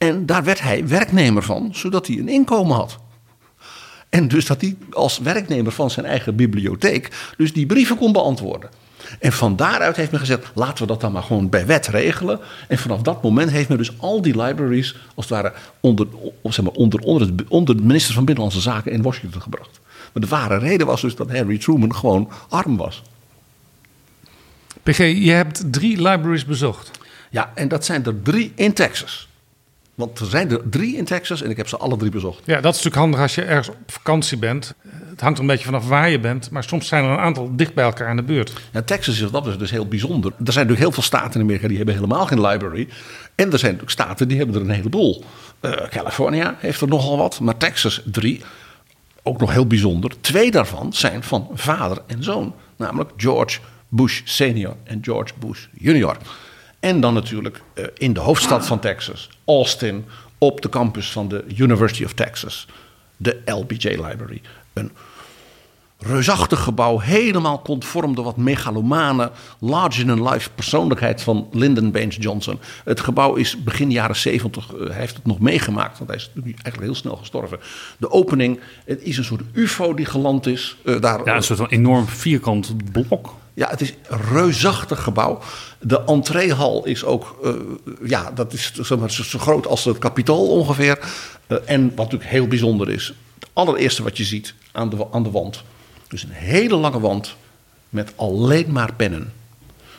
En daar werd hij werknemer van, zodat hij een inkomen had. En dus dat hij als werknemer van zijn eigen bibliotheek dus die brieven kon beantwoorden. En van daaruit heeft men gezegd, laten we dat dan maar gewoon bij wet regelen. En vanaf dat moment heeft men dus al die libraries, als het ware, onder, zeg maar, onder, onder, het, onder de minister van Binnenlandse Zaken in Washington gebracht. Maar de ware reden was dus dat Harry Truman gewoon arm was. PG, je hebt drie libraries bezocht. Ja, en dat zijn er drie in Texas. Want er zijn er drie in Texas en ik heb ze alle drie bezocht. Ja, dat is natuurlijk handig als je ergens op vakantie bent. Het hangt er een beetje vanaf waar je bent, maar soms zijn er een aantal dicht bij elkaar in de buurt. Ja, Texas is dat dus heel bijzonder. Er zijn natuurlijk heel veel staten in Amerika die hebben helemaal geen library. En er zijn natuurlijk staten die hebben er een heleboel. Uh, California heeft er nogal wat, maar Texas drie. Ook nog heel bijzonder. Twee daarvan zijn van vader en zoon. Namelijk George Bush senior en George Bush junior. En dan natuurlijk uh, in de hoofdstad van Texas, Austin, op de campus van de University of Texas, de LBJ Library. Een reusachtig gebouw, helemaal conform de wat megalomane, larger-than-life persoonlijkheid van Lyndon Baines Johnson. Het gebouw is begin jaren 70, uh, heeft het nog meegemaakt, want hij is eigenlijk heel snel gestorven. De opening, het is een soort ufo die geland is. Uh, daar, ja, een soort van enorm vierkant blok. Ja, het is een reusachtig gebouw. De entreehal is ook, uh, ja, dat is zeg maar, zo groot als het kapitool ongeveer. Uh, en wat natuurlijk heel bijzonder is, het allereerste wat je ziet aan de, aan de wand. Dus een hele lange wand met alleen maar pennen.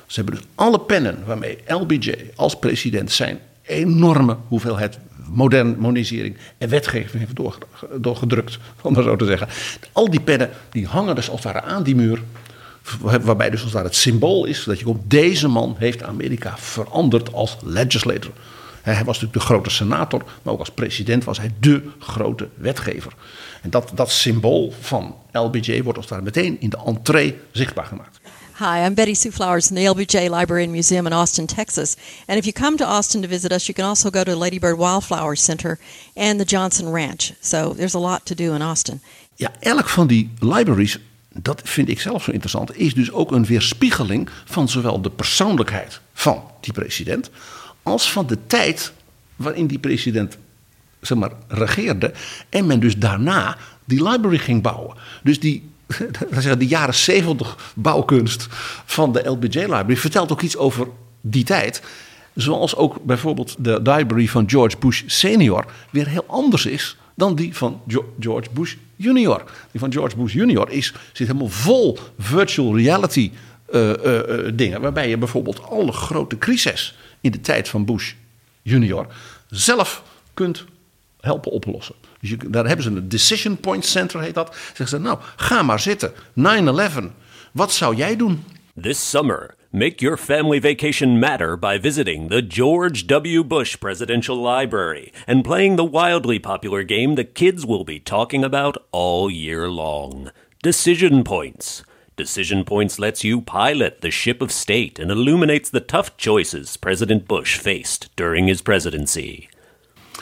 Ze hebben dus alle pennen waarmee LBJ als president zijn enorme hoeveelheid modernisering en wetgeving heeft doorgedrukt, om maar zo te zeggen. Al die pennen die hangen dus als het ware aan die muur. Waarbij dus als daar het symbool is dat je komt, deze man heeft Amerika veranderd als legislator. Hij was natuurlijk de grote senator, maar ook als president was hij de grote wetgever. En dat, dat symbool van LBJ wordt als daar meteen in de entree zichtbaar gemaakt. Hi, I'm Betty Sue Flowers in the LBJ Library and Museum in Austin, Texas. And if you come to Austin to visit us, you can also go to Lady Bird Wildflower Center and the Johnson Ranch. So there's a lot to do in Austin. Ja, elk van die libraries dat vind ik zelf zo interessant, is dus ook een weerspiegeling van zowel de persoonlijkheid van die president, als van de tijd waarin die president zeg maar, regeerde. En men dus daarna die library ging bouwen. Dus die, (laughs) de jaren 70 bouwkunst van de LBJ Library vertelt ook iets over die tijd. Zoals ook bijvoorbeeld de library van George Bush senior weer heel anders is dan die van George Bush junior. Die van George Bush junior is, zit helemaal vol virtual reality uh, uh, uh, dingen. Waarbij je bijvoorbeeld alle grote crises in de tijd van Bush junior zelf kunt helpen oplossen. Dus daar hebben ze een Decision Point Center, heet dat. Zeggen ze, nou, ga maar zitten. 9-11, wat zou jij doen? This summer... Make your family vacation matter by visiting the George W. Bush Presidential Library and playing the wildly popular game the kids will be talking about all year long Decision Points. Decision Points lets you pilot the ship of state and illuminates the tough choices President Bush faced during his presidency.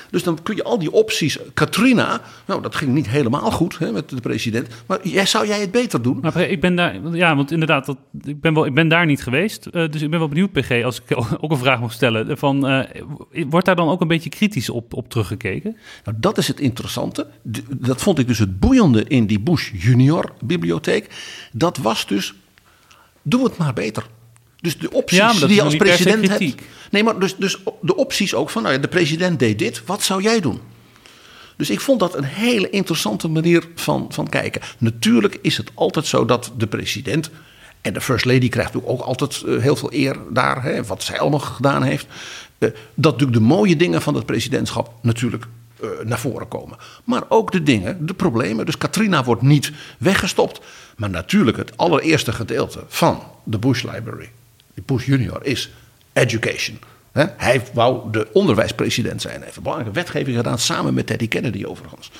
Dus dan kun je al die opties. Katrina, nou dat ging niet helemaal goed hè, met de president. Maar jij, zou jij het beter doen? Maar ik ben daar, ja, want inderdaad, dat, ik, ben wel, ik ben daar niet geweest. Uh, dus ik ben wel benieuwd, PG, als ik (laughs) ook een vraag mag stellen. Van, uh, wordt daar dan ook een beetje kritisch op, op teruggekeken? Nou, dat is het interessante. Dat vond ik dus het boeiende in die Bush Junior bibliotheek. Dat was dus, doe het maar beter. Dus de opties ja, die je als president hebt. Nee, maar dus, dus de opties ook van, nou ja, de president deed dit, wat zou jij doen? Dus ik vond dat een hele interessante manier van, van kijken. Natuurlijk is het altijd zo dat de president. En de First Lady krijgt ook altijd heel veel eer daar, hè, wat zij allemaal gedaan heeft. eh, dat natuurlijk de mooie dingen van het presidentschap natuurlijk eh, naar voren komen. Maar ook de dingen, de problemen. Dus Katrina wordt niet weggestopt. Maar natuurlijk het allereerste gedeelte van de Bush Library, die Bush Junior, is education. Hij wou de onderwijspresident zijn. Hij heeft belangrijke wetgeving gedaan, samen met Teddy Kennedy overigens.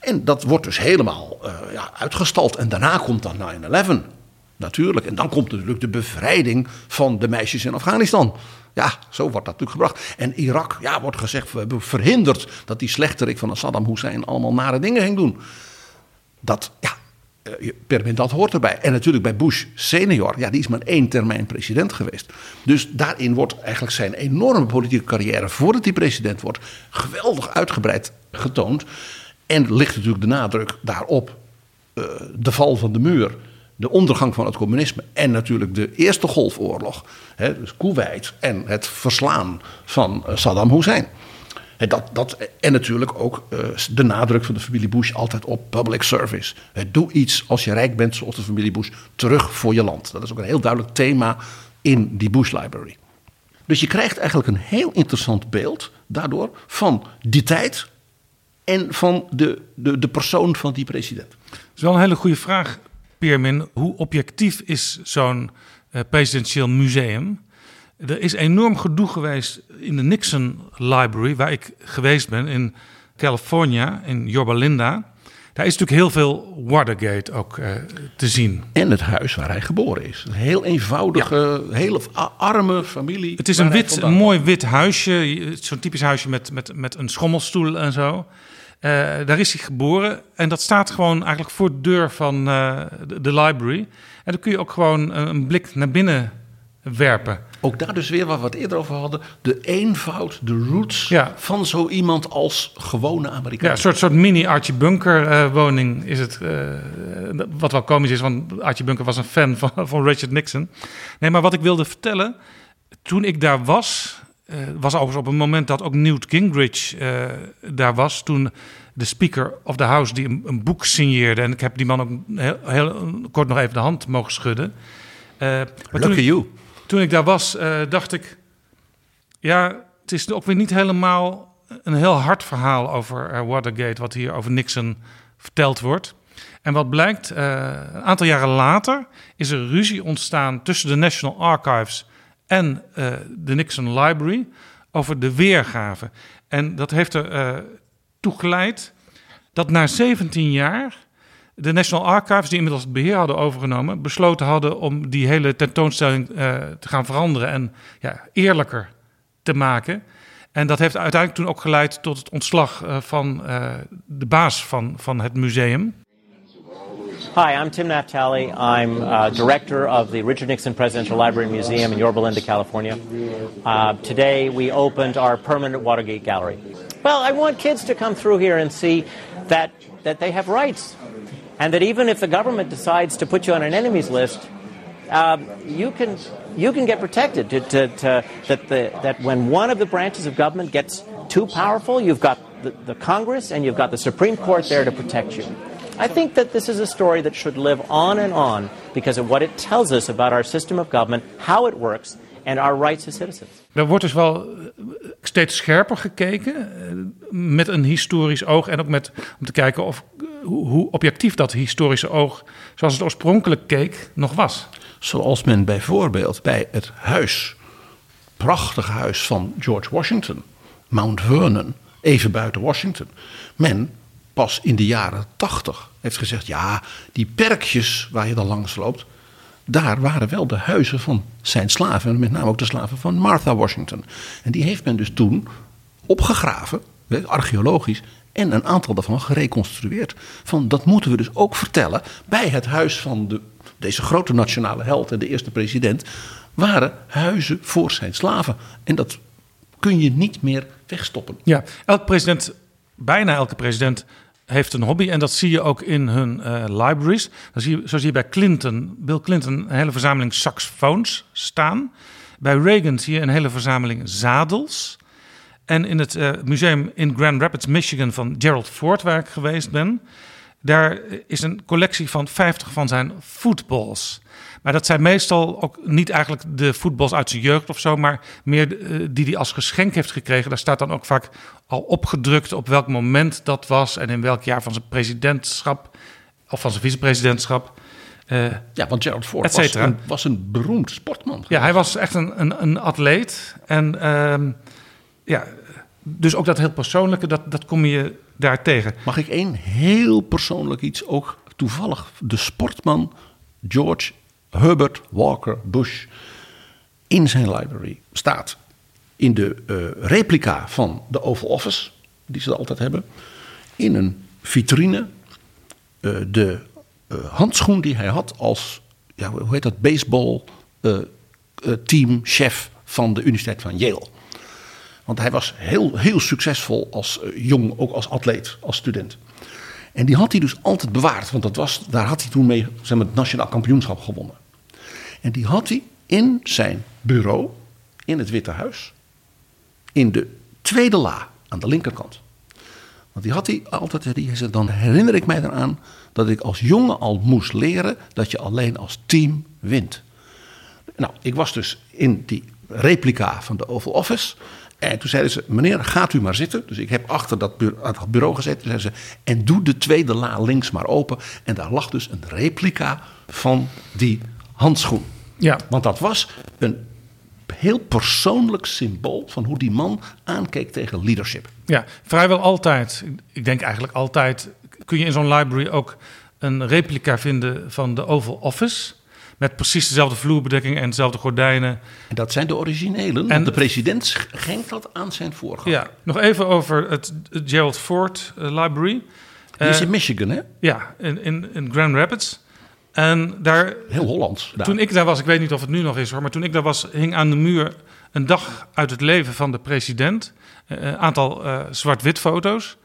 En dat wordt dus helemaal eh, ja, uitgestald. En daarna komt dan 9-11. Natuurlijk. En dan komt natuurlijk de bevrijding van de meisjes in Afghanistan. Ja, zo wordt dat natuurlijk gebracht. En Irak, ja, wordt gezegd, we hebben verhinderd dat die slechterik van Saddam Hussein allemaal nare dingen ging doen. Dat, ja, eh, dat hoort erbij. En natuurlijk bij Bush senior, ja, die is maar één termijn president geweest. Dus daarin wordt eigenlijk zijn enorme politieke carrière voordat hij president wordt geweldig uitgebreid getoond. En ligt natuurlijk de nadruk daarop uh, de val van de muur, de ondergang van het communisme en natuurlijk de Eerste Golfoorlog, hè, dus Kuwait en het verslaan van uh, Saddam Hussein. Dat, dat, en natuurlijk ook uh, de nadruk van de familie Bush altijd op public service. doe iets als je rijk bent, zoals de familie Bush, terug voor je land. Dat is ook een heel duidelijk thema in die Bush Library. Dus je krijgt eigenlijk een heel interessant beeld daardoor van die tijd en van de, de, de persoon van die president. Dat is wel een hele goede vraag, Piermin. Hoe objectief is zo'n uh, presidentieel museum? Er is enorm gedoe geweest in de Nixon Library, waar ik geweest ben in California, in Yorba Linda. Daar is natuurlijk heel veel Watergate ook uh, te zien. En het huis waar hij geboren is. Een heel eenvoudige, ja. hele arme familie. Het is een, wit, een mooi wit huisje. Zo'n typisch huisje met, met, met een schommelstoel en zo. Uh, daar is hij geboren. En dat staat gewoon eigenlijk voor de deur van uh, de, de, library. En dan kun je ook gewoon een, een blik naar binnen werpen. Ook daar dus weer waar we het eerder over hadden. De eenvoud, de roots ja. van zo iemand als gewone Amerikaan. Ja, een soort, soort mini Archie Bunker uh, woning is het. Uh, wat wel komisch is, want Archie Bunker was een fan van, (laughs) van Richard Nixon. Nee, maar wat ik wilde vertellen. Toen ik daar was, uh, was overigens op een moment dat ook Newt Gingrich daar was. Toen de Speaker of the House die een, een, boek signeerde. En ik heb die man ook heel, heel kort nog even de hand mogen schudden. Lucky you toen ik daar was, uh, dacht ik, ja, het is ook weer niet helemaal een heel hard verhaal over uh, Watergate, wat hier over Nixon verteld wordt. En wat blijkt, uh, een aantal jaren later is er ruzie ontstaan tussen de National Archives en de Nixon Library over de weergave. En dat heeft er toe geleid dat na 17 jaar de National Archives, die inmiddels het beheer hadden overgenomen, besloten hadden om die hele tentoonstelling uh, te gaan veranderen en ja, eerlijker te maken. En dat heeft uiteindelijk toen ook geleid tot het ontslag uh, van uh, de baas van, van het museum. Hi, I'm Tim Naftali. I'm uh, director of the Richard Nixon Presidential Library and Museum in Yorba Linda, California. Uh, today we opened our permanent Watergate Gallery. Well, I want kids to come through here and see that, that they have rights and that even if the government decides to put you on an enemies list, um, you can you can get protected. To, to, to, that the that when one of the branches of government gets too powerful, you've got the, the Congress and you've got the Supreme Court there to protect you. I think that this is a story that should live on and on because of what it tells us about our system of government, how it works, and our rights as citizens. Er wordt dus wel steeds scherper gekeken met een historisch oog en ook met om te kijken of hoe objectief dat historische oog, zoals het oorspronkelijk keek, nog was. Zoals men bijvoorbeeld bij het huis, prachtige huis van George Washington, Mount Vernon, even buiten Washington, men pas in de jaren tachtig heeft gezegd: ja, die perkjes waar je dan langs loopt, daar waren wel de huizen van zijn slaven, met name ook de slaven van Martha Washington. En die heeft men dus toen opgegraven, archeologisch, en een aantal daarvan gereconstrueerd. Van dat moeten we dus ook vertellen bij het huis van de, deze grote nationale held en de eerste president. Waren huizen voor zijn slaven. En dat kun je niet meer wegstoppen. Ja, elk president, bijna elke president heeft een hobby. En dat zie je ook in hun uh, libraries. Dan zie je, zo zie je bij Clinton, Bill Clinton, een hele verzameling saxofoons staan. Bij Reagan zie je een hele verzameling zadels. En in het uh, museum in Grand Rapids, Michigan van Gerald Ford, waar ik geweest ben, daar is een collectie van 50 van zijn footballs. Maar dat zijn meestal ook niet eigenlijk de voetbals uit zijn jeugd of zo, maar meer eh, die hij als geschenk heeft gekregen. Daar staat dan ook vaak al opgedrukt op welk moment dat was en in welk jaar van zijn presidentschap of van zijn vicepresidentschap. Uh, ja, want Gerald Ford was een, was een, beroemd sportman. Ja, hij was echt een, een, een atleet. En uh, ja, dus ook dat heel persoonlijke, dat, dat kom je daar tegen. Mag ik één heel persoonlijk iets ook toevallig de sportman George Herbert Walker Bush in zijn library staat. In de uh, replica van de Oval Office, die ze altijd hebben, in een vitrine uh, de uh, handschoen die hij had als, ja, hoe heet dat, baseball teamchef van de Universiteit van Yale. Want hij was heel, heel succesvol als jong, ook als atleet, als student. En die had hij dus altijd bewaard, want dat was, daar had hij toen mee zeg maar, het nationaal kampioenschap gewonnen. En die had hij in zijn bureau in het Witte Huis, in de tweede la aan de linkerkant. Want die had hij altijd, die dan herinner ik mij eraan dat ik als jongen al moest leren dat je alleen als team wint. Nou, ik was dus in die replica van de Oval Office. En toen zeiden ze, meneer, gaat u maar zitten. Dus ik heb achter dat bureau, bureau gezeten. Zeiden ze, en doe de tweede la links maar open. En daar lag dus een replica van die handschoen. Ja. Want dat was een heel persoonlijk symbool van hoe die man aankeek tegen leadership. Ja, vrijwel altijd, ik denk eigenlijk altijd, kun je in zo'n library ook een replica vinden van de Oval Office. Met precies dezelfde vloerbedekking en dezelfde gordijnen. En dat zijn de originelen. En de president schenkt dat aan zijn voorganger. Ja, nog even over het Gerald Ford uh, Library. Die is in Michigan, hè? Ja, in, in, in Grand Rapids. En daar. Heel Hollands. Toen ik daar was, ik weet niet of het nu nog is hoor, maar toen ik daar was, hing aan de muur een dag uit het leven van de president. Een aantal uh, zwart-wit foto's.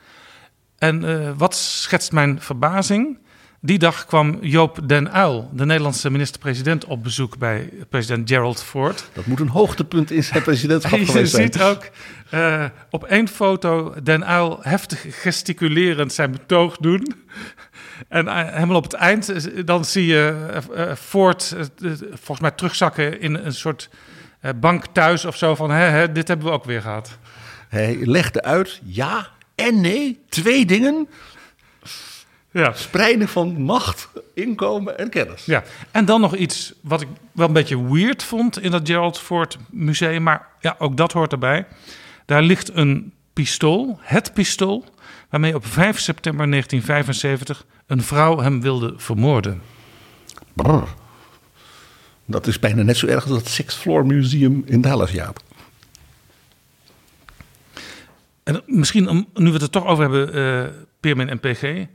En uh, wat schetst mijn verbazing? Die dag kwam Joop den Uyl, de Nederlandse minister-president, op bezoek bij president Gerald Ford. Dat moet een hoogtepunt in zijn presidentschap (laughs) geweest zijn. Je ziet ook uh, op één foto den Uyl heftig gesticulerend zijn betoog doen. En helemaal op het eind, dan zie je uh, Ford volgens mij terugzakken in een soort bank thuis of zo van, hè, hè, dit hebben we ook weer gehad. Hij legde uit, ja en nee, twee dingen. Ja. Spreiden van macht, inkomen en kennis. Ja, en dan nog iets wat ik wel een beetje weird vond in dat Gerald Ford museum, maar ja, ook dat hoort erbij. Daar ligt een pistool, het pistool, waarmee op 5 september 1975 een vrouw hem wilde vermoorden. Brr. Dat is bijna net zo erg als het Sixth Floor Museum in Dallas, Jaap. En misschien, nu we het er toch over hebben, uh, Peermin en PG. Uh,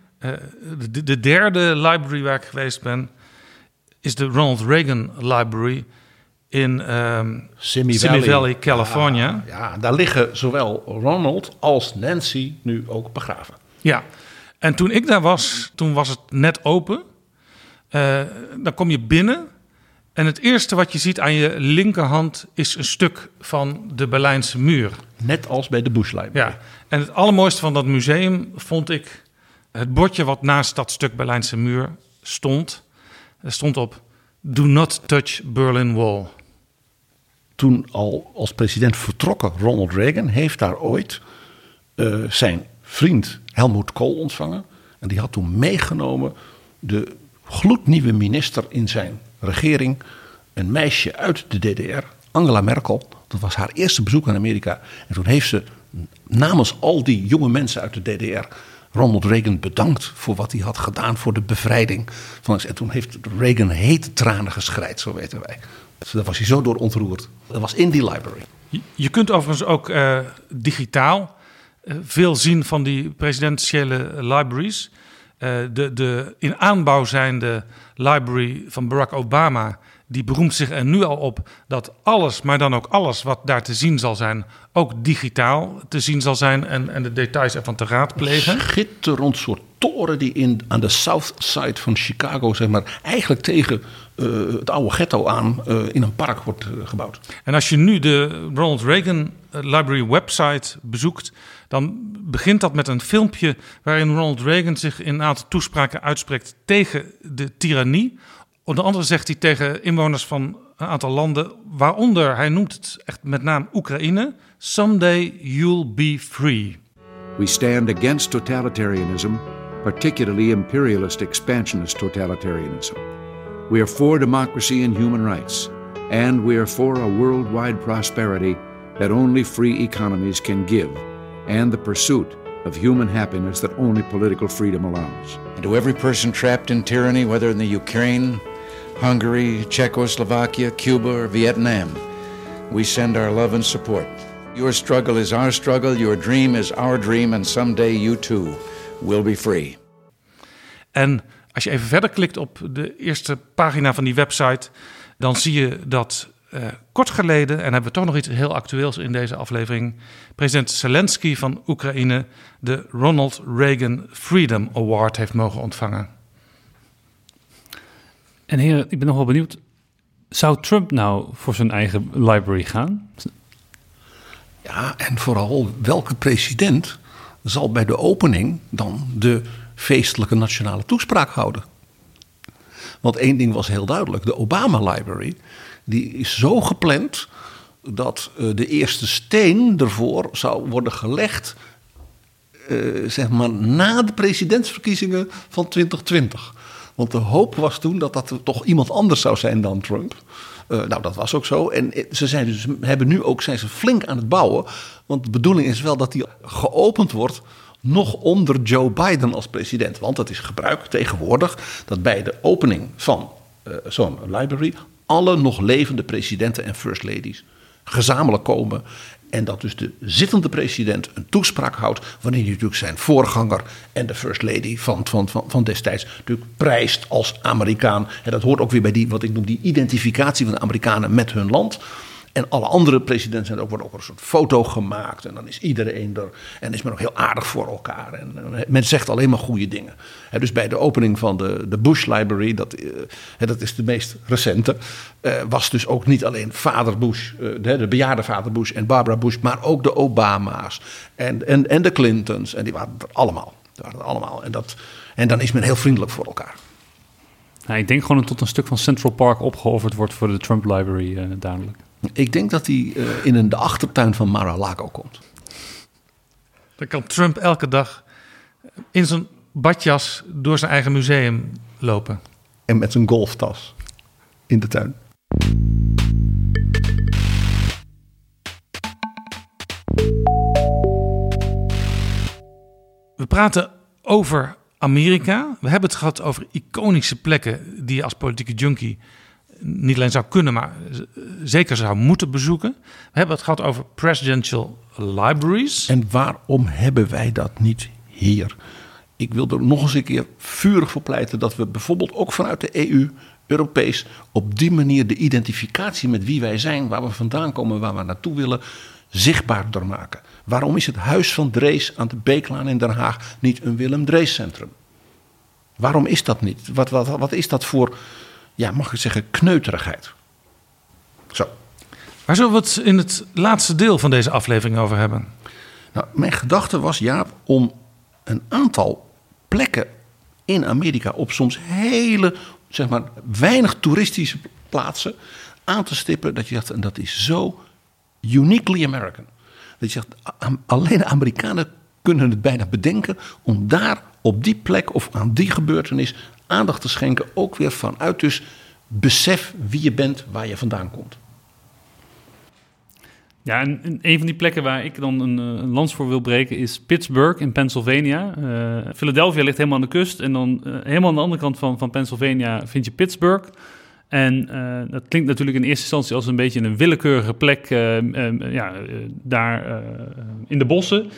de, de, derde library waar ik geweest ben, is de Ronald Reagan Library in um, Simi, Simi Valley. Valley, California. Ja, ja, daar liggen zowel Ronald als Nancy nu ook begraven. Ja, en toen ik daar was, toen was het net open. Uh, dan kom je binnen en het eerste wat je ziet aan je linkerhand is een stuk van de Berlijnse muur. Net als bij de Bush Library. Ja, en het allermooiste van dat museum vond ik het bordje wat naast dat stuk Berlijnse muur stond. Er stond op: Do not touch Berlin Wall. Toen al als president vertrokken Ronald Reagan heeft daar ooit uh, zijn vriend Helmut Kohl ontvangen. En die had toen meegenomen de gloednieuwe minister in zijn regering. Een meisje uit de DDR, Angela Merkel. Dat was haar eerste bezoek aan Amerika. En toen heeft ze namens al die jonge mensen uit de DDR Ronald Reagan bedankt voor wat hij had gedaan voor de bevrijding. Van, en toen heeft Reagan hete tranen geschreid, zo weten wij. Dus daar was hij zo door ontroerd. Dat was in die library. Je, kunt overigens ook uh, digitaal veel zien van die presidentiële libraries. Uh, de, de in aanbouw zijnde library van Barack Obama die beroemt zich er nu al op dat alles, maar dan ook alles wat daar te zien zal zijn, ook digitaal te zien zal zijn en, en de details ervan te raadplegen. Een schitterend soort toren die in, aan de south side van Chicago, zeg maar, eigenlijk tegen uh, het oude ghetto aan uh, in een park wordt uh, gebouwd. En als je nu de Ronald Reagan Library website bezoekt, dan begint dat met een filmpje waarin Ronald Reagan zich in een aantal toespraken uitspreekt tegen de tirannie Onder andere zegt hij tegen inwoners van een aantal landen, waaronder hij noemt het echt met naam Oekraïne: Someday you'll be free. We stand against totalitarianism, particularly imperialist expansionist totalitarianism. We are for democracy and human rights, and we are for a worldwide prosperity that only free economies can give, and the pursuit of human happiness that only political freedom allows. And to every person trapped in tyranny, whether in the Ukraine, Hungary, Czechoslovakia, Cuba, or Vietnam, we send our love and support. Your struggle is our struggle, your dream is our dream, and someday you too will be free. En als je even verder klikt op de eerste pagina van die website, dan zie je dat uh, kort geleden, en hebben we toch nog iets heel actueels in deze aflevering, president Zelensky van Oekraïne de Ronald Reagan Freedom Award heeft mogen ontvangen. En heren, ik ben nog wel benieuwd, zou Trump nou voor zijn eigen library gaan? Ja, en vooral welke president zal bij de opening dan de feestelijke nationale toespraak houden? Want één ding was heel duidelijk: de Obama Library die is zo gepland dat uh, de eerste steen ervoor zou worden gelegd, uh, zeg maar na de presidentsverkiezingen van 2020. Want de hoop was toen dat dat toch iemand anders zou zijn dan Trump. Uh, nou, dat was ook zo. En ze zijn dus, hebben nu ook zijn ze flink aan het bouwen. Want de bedoeling is wel dat die geopend wordt nog onder Joe Biden als president. Want het is gebruik tegenwoordig dat bij de opening van uh, zo'n library alle nog levende presidenten en first ladies gezamenlijk komen. En dat dus de zittende president een toespraak houdt. wanneer hij natuurlijk zijn voorganger en de first lady van, van, van, van destijds. natuurlijk prijst als Amerikaan. En dat hoort ook weer bij die, wat ik noem, die identificatie van de Amerikanen met hun land. En alle andere presidenten zijn ook, wordt ook een soort foto gemaakt. En dan is iedereen er. En is men ook heel aardig voor elkaar. En, men zegt alleen maar goede dingen. dus bij de opening van de, de Bush Library, dat, uh, dat is de meest recente. Uh, was dus ook niet alleen vader Bush, de, de, bejaarde vader Bush en Barbara Bush. Maar ook de Obama's en, en, en de Clintons. En die waren er allemaal. Die waren er allemaal. En, dat, en dan is men heel vriendelijk voor elkaar. Nou, ik denk gewoon dat tot een stuk van Central Park opgeofferd wordt voor de Trump Library, duidelijk. Ik denk dat hij uh, in een, de achtertuin van Mar-a-Lago komt. Dan kan Trump elke dag in zijn badjas door zijn eigen museum lopen. En met zijn golftas in de tuin. We praten over Amerika. We hebben het gehad over iconische plekken die je als politieke junkie niet alleen zou kunnen, maar zeker zou moeten bezoeken. We hebben het gehad over presidential libraries. En waarom hebben wij dat niet hier? Ik wil er nog eens een keer vurig voor pleiten dat we bijvoorbeeld ook vanuit de EU, Europees, op die manier de identificatie met wie wij zijn, waar we vandaan komen, waar we naartoe willen, zichtbaarder maken. Waarom is het Huis van Drees aan de Beeklaan in Den Haag niet een Willem Drees centrum? Waarom is dat niet? Wat, wat, wat is dat voor ja, mag ik zeggen, kneuterigheid. Zo. Waar zullen we het in het laatste deel van deze aflevering over hebben? Nou, mijn gedachte was, Jaap, om een aantal plekken in Amerika op soms hele, zeg maar, weinig toeristische plaatsen aan te stippen. Dat je zegt, en dat is zo uniquely American. Dat je zegt, alleen de Amerikanen kunnen het bijna bedenken om daar op die plek of aan die gebeurtenis aandacht te schenken. Ook weer vanuit dus besef wie je bent, waar je vandaan komt. Ja, en een van die plekken waar ik dan een, een lans voor wil breken is Pittsburgh in Pennsylvania. Uh, Philadelphia ligt helemaal aan de kust en dan uh, helemaal aan de andere kant van, van Pennsylvania vind je Pittsburgh. En dat klinkt natuurlijk in eerste instantie als een beetje een willekeurige plek ja, daar in de bossen.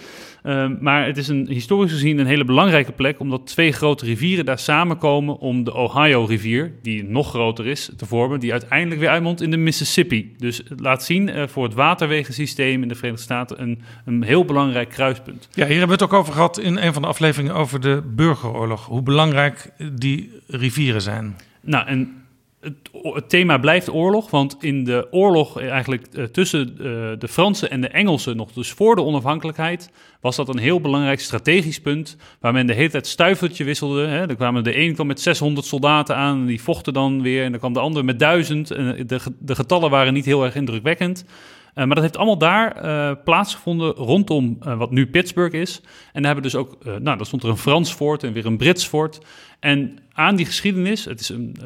Um, maar het is een, historisch gezien een hele belangrijke plek, omdat twee grote rivieren daar samenkomen om de Ohio-rivier, die nog groter is, te vormen, die uiteindelijk weer uitmondt in de Mississippi. Dus het laat zien uh, voor het waterwegensysteem in de Verenigde Staten een, een heel belangrijk kruispunt. Ja, hier hebben we het ook over gehad in een van de afleveringen over de burgeroorlog, hoe belangrijk die rivieren zijn. Nou, en het, thema blijft oorlog, want in de oorlog eigenlijk eh, tussen eh, de Fransen en de Engelsen, nog dus voor de onafhankelijkheid, was dat een heel belangrijk strategisch punt, waar men de hele tijd stuivertje wisselde. Hè. Er kwamen de een kwam met 600 soldaten aan, en die vochten dan weer, en dan kwam de ander met 1000. En de, de getallen waren niet heel erg indrukwekkend. Uh, maar dat heeft allemaal daar uh, plaatsgevonden rondom uh, wat nu Pittsburgh is. En daar hebben dus ook, nou, daar stond er een Frans fort en weer een Brits fort. En aan die geschiedenis, het is een,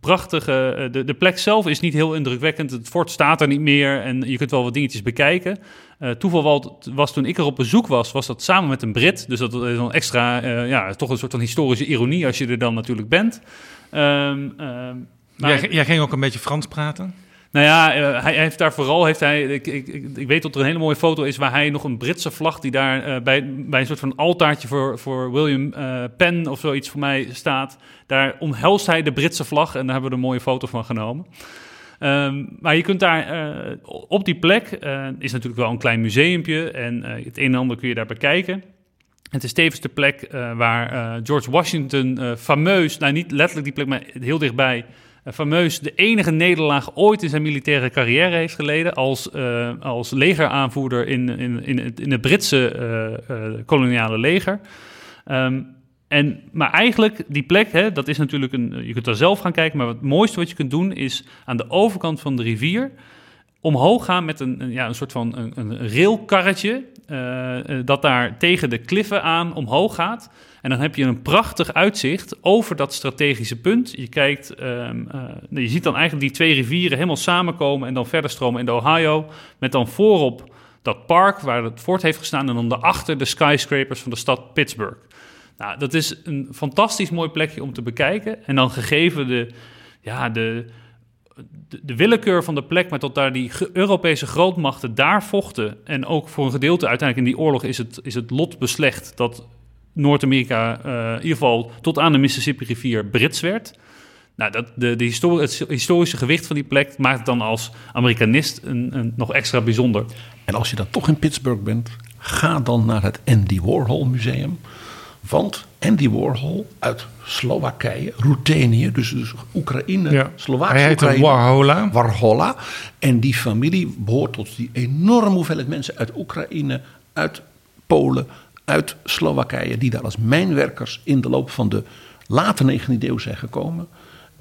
prachtige. De, de, plek zelf is niet heel indrukwekkend. Het fort staat er niet meer en je kunt wel wat dingetjes bekijken. toeval was toen ik er op bezoek was, was dat samen met een Brit. Dus dat is een extra, ja, toch een soort van historische ironie als je er dan natuurlijk bent. Um, um, jij, jij ging ook een beetje Frans praten? Nou ja, uh, hij heeft daar vooral, heeft hij, ik, ik, ik, weet dat er een hele mooie foto is waar hij nog een Britse vlag die daar uh, bij, bij een soort van altaartje voor, voor William uh, Penn of zoiets voor mij staat. Daar omhelst hij de Britse vlag en daar hebben we een mooie foto van genomen. Um, maar je kunt daar op die plek, is natuurlijk wel een klein museumpje en het een en ander kun je daar bekijken. Het is tevens de plek waar George Washington fameus, nou niet letterlijk die plek, maar heel dichtbij fameus de enige nederlaag ooit in zijn militaire carrière heeft geleden als, uh, als legeraanvoerder in, in, in, het, in het Britse uh, koloniale leger. Um, en, maar eigenlijk, die plek, hè, dat is natuurlijk een. Je kunt daar zelf gaan kijken, maar het mooiste wat je kunt doen is aan de overkant van de rivier omhoog gaan met een, een ja, een soort van een, een railkarretje. dat daar tegen de kliffen aan omhoog gaat. En dan heb je een prachtig uitzicht over dat strategische punt. Je kijkt, um, uh, je ziet dan eigenlijk die twee rivieren helemaal samenkomen en dan verder stromen in de Ohio. Met dan voorop dat park waar het fort heeft gestaan en dan daarachter de skyscrapers van de stad Pittsburgh. Nou, dat is een fantastisch mooi plekje om te bekijken. En dan gegeven de, ja, de, de, willekeur van de plek, maar tot daar die Europese grootmachten daar vochten. En ook voor een gedeelte uiteindelijk in die oorlog is het, is het lot beslecht dat Noord-Amerika uh, in ieder geval tot aan de Mississippi-rivier Brits werd. Nou, dat, de, de histori het historische gewicht van die plek maakt het dan als Amerikanist een, een, nog extra bijzonder. En als je dan toch in Pittsburgh bent, ga dan naar het Andy Warhol Museum. Want Andy Warhol uit Slowakije, Routenië, dus, dus Oekraïne, ja. Slowakije. Hij heet Oekraïne, Warhola. Warhola. En die familie behoort tot die enorme hoeveelheid mensen uit Oekraïne, uit Polen, uit Slowakije, die daar als mijnwerkers in de loop van de late 19e eeuw zijn gekomen.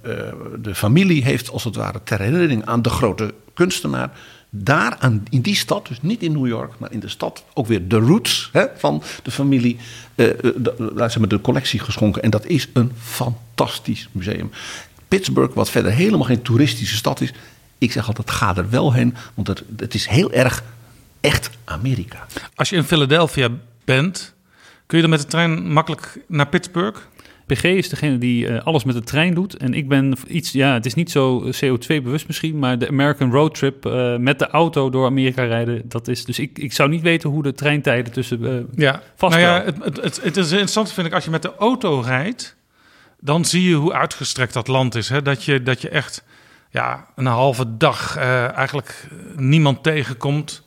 Uh, de familie heeft als het ware ter herinnering aan de grote kunstenaar. Daar aan, in die stad, dus niet in New York, maar in de stad, ook weer de roots hè, van de familie, uh, de, hebben de collectie geschonken. En dat is een fantastisch museum. Pittsburgh, wat verder helemaal geen toeristische stad is. Ik zeg altijd, ga er wel heen, want het, het is heel erg echt Amerika. Als je in Philadelphia bent, kun je dan met de trein makkelijk naar Pittsburgh? PG is degene die uh, alles met de trein doet. En ik ben iets, ja, het is niet zo CO2-bewust misschien, maar de American Road Trip uh, met de auto door Amerika rijden, dat is. Dus ik, ik zou niet weten hoe de treintijden tussen uh, ja. vast. Nou ja, het, het, het, het, is interessant, vind ik, als je met de auto rijdt, dan zie je hoe uitgestrekt dat land is. Hè? Dat, je, dat je echt ja, een halve dag eigenlijk niemand tegenkomt.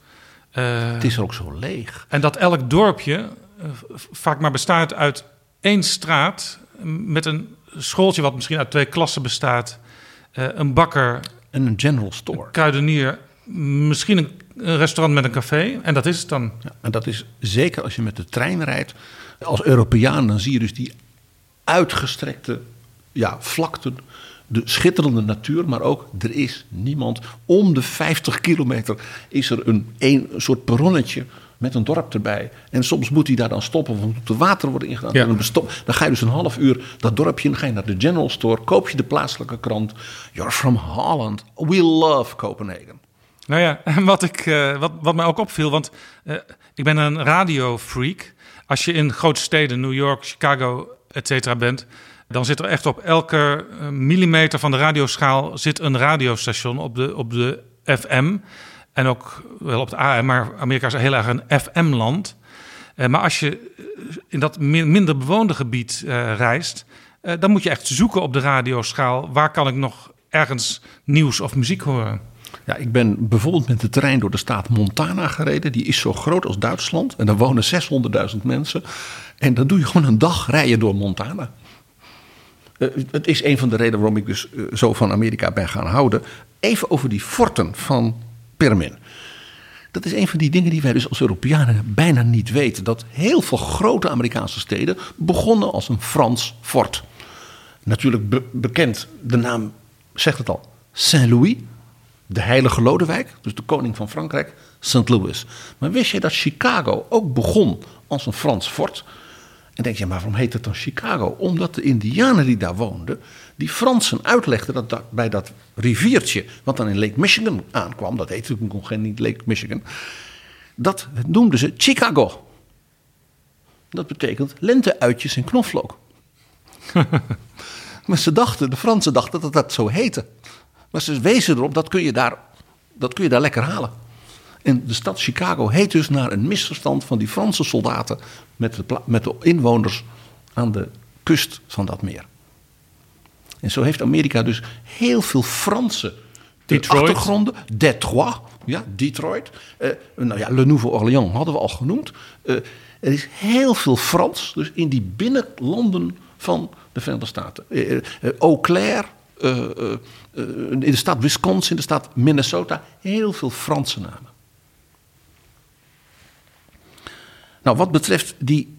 Uh, het is ook zo leeg. En dat elk dorpje uh, vaak maar bestaat uit één straat met een schooltje wat misschien uit twee klassen bestaat, uh, een bakker en een general store, een kruidenier, misschien een, een, restaurant met een café en dat is het dan. Ja, en dat is zeker als je met de trein rijdt. Als Europeaan dan zie je dus die uitgestrekte ja, vlakten de schitterende natuur, maar ook er is niemand. Om de 50 kilometer is er een, een soort perronnetje met een dorp erbij. En soms moet hij daar dan stoppen, want moet er water worden ingedaan. Ja. Dan, dan ga je dus een half uur dat dorpje in, ga je naar de general store, koop je de plaatselijke krant. You're from Holland. We love Copenhagen. Nou ja, (laughs) en wat, ik, uh, wat, wat mij ook opviel, want uh, ik ben een radiofreak. Als je in grote steden, New York, Chicago, et cetera bent dan zit er echt op elke eh, millimeter van de radioschaal zit een radiostation op de, op de FM. En ook wel op de AM, maar Amerika is heel erg een FM-land. Uh, maar als je eh, in dat minder bewoonde gebied reist, dan moet je echt zoeken op de radioschaal. Waar kan ik nog ergens nieuws of muziek horen? Ja, ik ben bijvoorbeeld met de trein door de staat Montana gereden. Die is zo groot als Duitsland. En daar wonen 600.000 mensen. En dan doe je gewoon een dag rijden door Montana. Eh, het is een van de redenen waarom ik dus eh, zo van Amerika ben gaan houden. Even over die forten van Permin. Dat is een van die dingen die wij dus als Europeanen bijna niet weten. Dat heel veel grote Amerikaanse steden begonnen als een Frans fort. Natuurlijk be- bekend, de naam zegt het al, Saint-Louis, de heilige Lodewijk, dus de koning van Frankrijk, St. Louis. Maar wist je dat Chicago ook begon als een Frans fort? En denk je, maar waarom heet het dan Chicago? Omdat de Indianen die daar woonden, die Fransen uitlegden dat, bij dat riviertje, wat dan in Lake Michigan aankwam, dat heette natuurlijk nog geen Lake Michigan, dat noemden ze Chicago. Dat betekent lenteuitjes en knoflook. (laughs) maar ze dachten, de Fransen dachten dat dat zo heette. Maar ze wezen erop, dat kun je daar, dat kun je daar lekker halen. En de stad Chicago heet dus naar een misverstand van die Franse soldaten met de, met de inwoners aan de kust van dat meer. En zo heeft Amerika dus heel veel Franse Detroit. achtergronden. Detroit, ja, Detroit. Eh, nou ja, Le Nouveau-Orléans hadden we al genoemd. Eh, er is heel veel Frans, dus in die binnenlanden van de Verenigde Staten. Eh, eh, Eau Claire, in de staat Wisconsin, in de staat Minnesota, heel veel Franse namen. Nou, wat betreft die,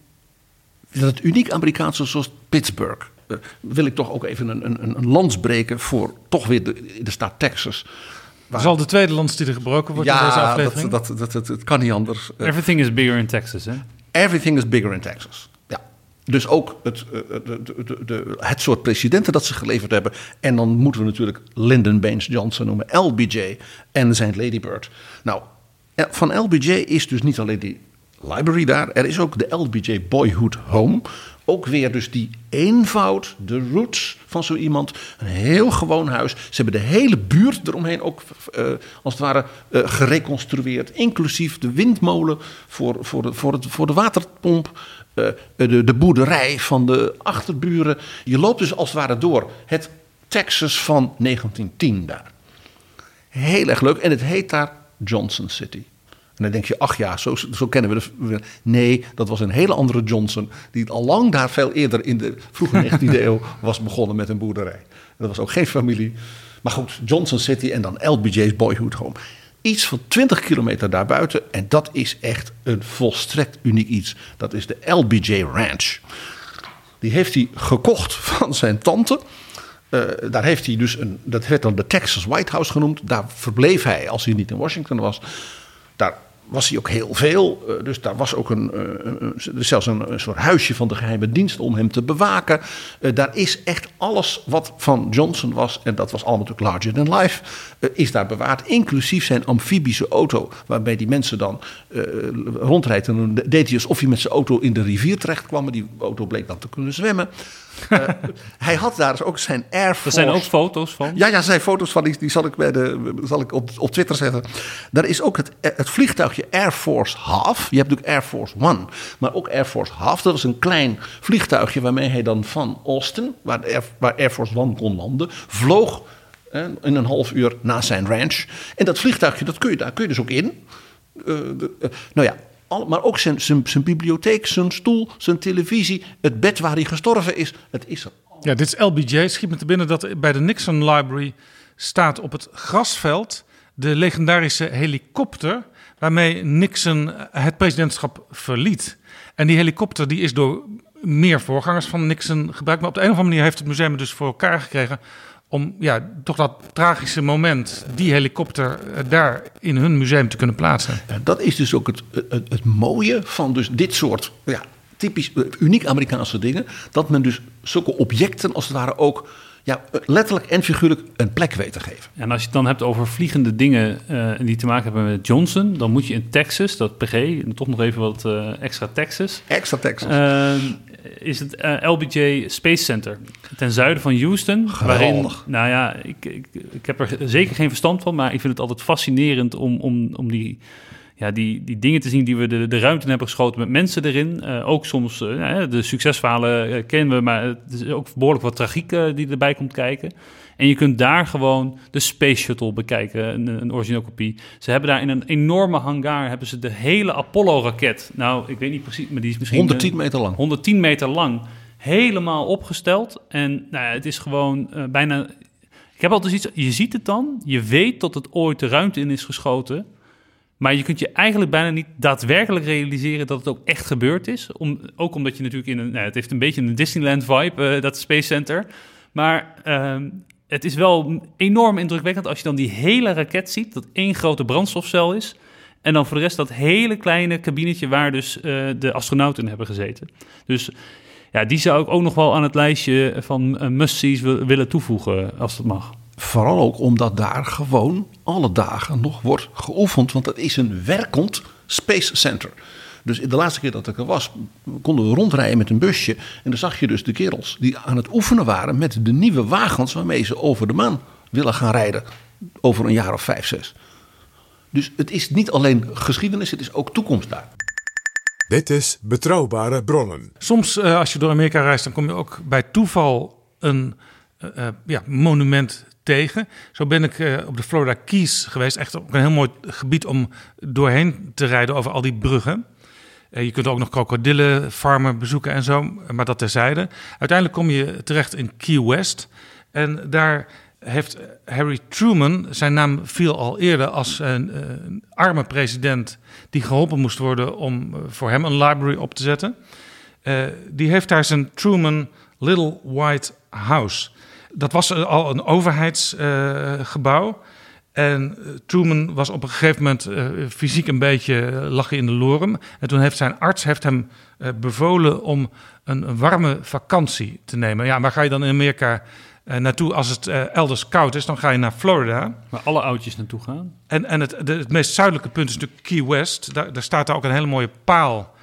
dat uniek Amerikaanse zoals Pittsburgh, eh, wil ik toch ook even een, een, een lans breken voor toch weer de, de staat Texas. Dat is al de tweede lans die er gebroken wordt in deze Ja, aflevering. dat, dat, dat, dat, het kan niet anders. Eh, Everything is bigger in Texas, hè? Everything is bigger in Texas. Ja. Dus ook het, eh, de, de, de, de- het soort presidenten dat ze geleverd hebben. En dan moeten we natuurlijk Lyndon Baines Johnson noemen, LBJ en zijn Lady Bird. Nou, van LBJ is dus niet alleen die library daar, er is ook de LBJ Boyhood Home. Ook weer dus die eenvoud, de roots van zo iemand. Een heel gewoon huis. Ze hebben de hele buurt eromheen ook eh, als het ware eh, gereconstrueerd. Inclusief de windmolen voor, voor, de, voor, het, voor de waterpomp. eh, de, de boerderij van de achterburen. Je loopt dus als het ware door het Texas van 1910 daar. Heel erg leuk. En het heet daar Johnson City. En dan denk je, ach ja, zo, zo kennen we de... Nee, dat was een hele andere Johnson... die al lang daar veel eerder in de vroege (laughs) 19e eeuw was begonnen met een boerderij. En dat was ook geen familie. Maar goed, Johnson City en dan LBJ's Boyhood Home. Iets van 20 kilometer daarbuiten. En dat is echt een volstrekt uniek iets. Dat is de LBJ Ranch. Die heeft hij gekocht (laughs) van zijn tante... Eh, daar heeft hij dus een, dat werd dan de Texas White House genoemd. Daar verbleef hij als hij niet in Washington was. Daar was hij ook heel veel. eh, dus daar was ook een, eh, zelfs een, soort huisje van de geheime dienst om hem te bewaken. Eh, daar is echt alles wat van Johnson was, en dat was allemaal natuurlijk larger than life, is daar bewaard. Inclusief zijn amfibische auto, waarmee die mensen dan rondrijdt. En dan deed hij alsof hij met zijn auto in de rivier terecht kwam. Maar die auto bleek dan te kunnen zwemmen. Eh, hij had daar dus ook zijn Air Er Force. zijn ook foto's van. Ja, ja, er zijn foto's van, die, die zal ik, bij de, zal ik op, op Twitter zetten. Daar is ook het, het vliegtuigje Air Force Half. Je hebt natuurlijk Air Force One, maar ook Air Force Half. Dat was een klein vliegtuigje waarmee hij dan van Austin, waar, Air, waar Air Force One kon landen, vloog eh, in een half uur naar zijn ranch. En dat vliegtuigje, dat kun je, daar kun je dus ook in. De- eh, nou ja, maar ook zijn, zijn, zijn bibliotheek, zijn stoel, zijn televisie, het bed waar hij gestorven is. Het is er Ja, dit is LBJ. Schiet me te binnen dat bij de Nixon Library staat op het grasveld de legendarische helikopter waarmee Nixon het presidentschap verliet. En die helikopter die is door meer voorgangers van Nixon gebruikt. Maar op de een of andere manier heeft het museum dus voor elkaar gekregen om ja, toch dat tragische moment, die helikopter eh, daar in hun museum te kunnen plaatsen. Ja, dat is dus ook het, het, het mooie van dus dit soort ja, typisch eh, uniek Amerikaanse dingen. Dat men dus zulke objecten als het ware ook ja, letterlijk en figuurlijk een plek weet te geven. En als je het dan hebt over vliegende dingen eh, die te maken hebben met Johnson, dan moet je in Texas, dat PG, toch nog even wat eh, extra Texas. Extra Texas. eh, is het eh, LBJ Space Center ten zuiden van Houston. Waarin, Geweldig. nou ja, ik, ik, ik heb er zeker geen verstand van, maar ik vind het altijd fascinerend om, om, om die, ja, die, die dingen te zien die we de, de ruimte hebben geschoten met mensen erin. Eh, ook soms, eh, ja, de succesverhalen kennen we, maar het is ook behoorlijk wat tragiek die erbij komt kijken. En je kunt daar gewoon de Space Shuttle bekijken, een, een origineel kopie. Ze hebben daar in een enorme hangar hebben ze de hele Apollo-raket. Nou, ik weet niet precies, maar die is misschien... 110 eh, meter lang. 110 meter lang helemaal opgesteld. En nou ja, het is gewoon eh, bijna... Ik heb altijd iets, je ziet het dan, je weet dat het ooit de ruimte in is geschoten... Maar je kunt je eigenlijk bijna niet daadwerkelijk realiseren dat het ook echt gebeurd is. Om, ook omdat je natuurlijk in een. Nou, het heeft een beetje een Disneyland vibe, eh, dat Space Center. Maar ehm, het is wel enorm indrukwekkend als je dan die hele raket ziet. Dat één grote brandstofcel is. En dan voor de rest dat hele kleine kabinetje waar dus eh, de astronauten hebben gezeten. Dus ja, die zou ik ook nog wel aan het lijstje van uh, must-sees willen toevoegen, als dat mag. Vooral ook omdat daar gewoon alle dagen nog wordt geoefend. Want dat is een werkend Space Center. Dus de laatste keer dat ik er was, konden we rondrijden met een busje. En dan zag je dus de kerels die aan het oefenen waren met de nieuwe wagens waarmee ze over de maan willen gaan rijden. Over een jaar of vijf, zes. Dus het is niet alleen geschiedenis, het is ook toekomst daar. Dit is Betrouwbare Bronnen. Soms uh, als je door Amerika reist, dan kom je ook bij toeval een uh, uh, ja, monument tegen. Zo ben ik uh, op de Florida Keys geweest. Echt ook een heel mooi gebied om doorheen te rijden over al die bruggen. Uh, je kunt ook nog krokodillenfarmen bezoeken en zo, maar dat terzijde. Uiteindelijk kom je terecht in Key West. En daar heeft Harry Truman, zijn naam viel al eerder als een, een arme president die geholpen moest worden om voor hem een library op te zetten. Die heeft daar zijn Truman Little White House. Dat was al een overheidsgebouw. En Truman was op een gegeven moment uh, fysiek een beetje lachen in de lorem. En toen heeft zijn arts heeft hem uh, bevolen om een, een, warme vakantie te nemen. Ja, waar ga je dan in Amerika uh, naartoe als het elders koud is? Dan ga je naar Florida. Waar alle oudjes naartoe gaan. En, en het, de, het meest zuidelijke punt is natuurlijk Key West. Daar, daar staat daar ook een hele mooie paal.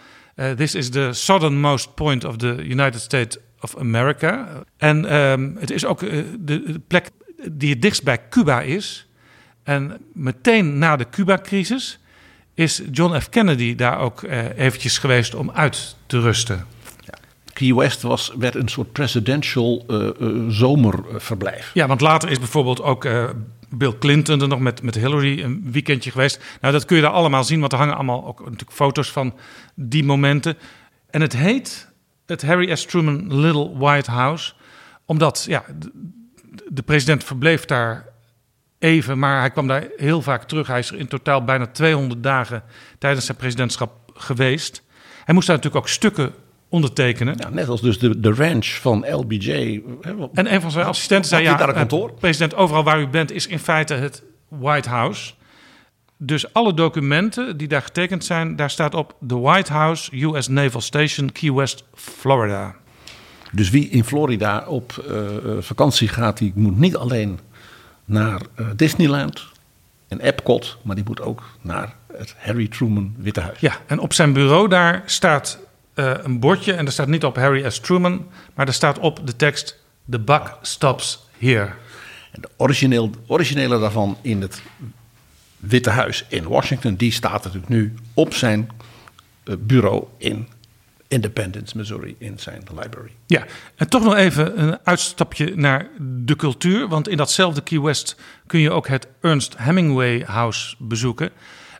This is the southernmost point of the United States of America. En um, het is ook de, de, plek die het dichtst bij Cuba is. En meteen na de Cuba-crisis is John F. Kennedy daar ook uh, eventjes geweest om uit te rusten. Key West was, werd een soort presidential uh, zomerverblijf. Ja, want later is bijvoorbeeld ook Bill Clinton er nog met, met Hillary een weekendje geweest. Nou, dat kun je daar allemaal zien, want er hangen allemaal ook natuurlijk foto's van die momenten. En het heet het Harry S. Truman Little White House. Omdat ja, de, de, president verbleef daar even, maar hij kwam daar heel vaak terug. Hij is er in totaal bijna 200 dagen tijdens zijn presidentschap geweest. Hij moest daar natuurlijk ook stukken ondertekenen. Ja, net als dus de, de ranch van LBJ. En een van zijn assistenten zei, ja, kantoor? president, overal waar u bent is in feite het White House. Dus alle documenten die daar getekend zijn, daar staat op The White House, US Naval Station, Key West, Florida. Dus wie in Florida op uh, vakantie gaat, die moet niet alleen naar uh, Disneyland en Epcot, maar die moet ook naar het Harry Truman Witte Huis. Ja, en op zijn bureau daar staat uh, een bordje en er staat niet op Harry S. Truman, maar er staat op de tekst The buck stops here. En de origineel, originele daarvan in het Witte Huis in Washington, die staat natuurlijk nu op zijn uh, bureau in Independence, Missouri, in zijn library. Ja, en toch nog even een uitstapje naar de cultuur. Want in datzelfde Key West kun je ook het Ernst Hemingway House bezoeken.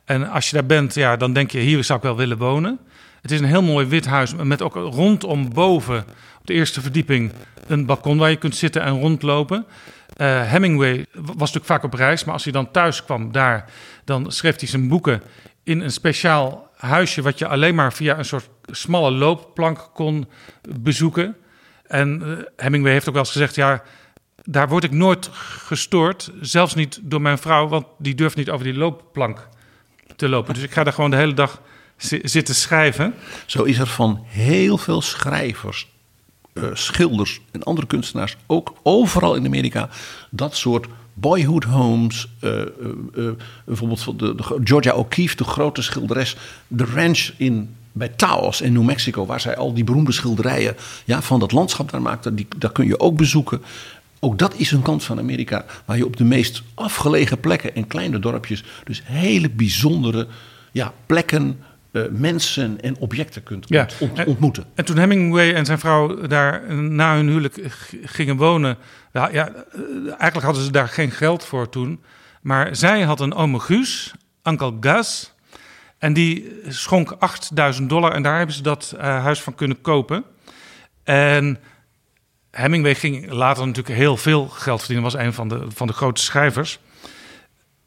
En als je daar bent, ja, dan denk je, hier zou ik wel willen wonen. Het is een heel mooi wit huis met ook rondom boven op de eerste verdieping een balkon waar je kunt zitten en rondlopen. Uh, Hemingway was natuurlijk vaak op reis, maar als hij dan thuis kwam daar, dan schreef hij zijn boeken in een speciaal huisje wat je alleen maar via een soort smalle loopplank kon bezoeken. En uh, Hemingway heeft ook wel eens gezegd, ja, daar word ik nooit gestoord, zelfs niet door mijn vrouw, want die durft niet over die loopplank te lopen. Dus ik ga daar gewoon de hele dag zitten schrijven. Zo is er van heel veel schrijvers, uh, schilders en andere kunstenaars, ook overal in Amerika, dat soort boyhood homes. Uh, bijvoorbeeld de, de, Georgia O'Keeffe, de grote schilderes, de ranch in, bij Taos in New Mexico, waar zij al die beroemde schilderijen ja, van dat landschap daar maakte, die, dat kun je ook bezoeken. Ook dat is een kant van Amerika waar je op de meest afgelegen plekken en kleine dorpjes, dus hele bijzondere ja, plekken, uh, mensen en objecten kunt ja. ont ontmoeten. En, en, toen Hemingway en zijn vrouw daar na hun huwelijk gingen wonen, ja, ja, eigenlijk hadden ze daar geen geld voor toen. Maar zij had een ome Guus, Uncle Gus, en die schonk 8000 dollar en daar hebben ze dat uh, huis van kunnen kopen. En Hemingway ging later natuurlijk heel veel geld verdienen. Was een van de, van de grote schrijvers.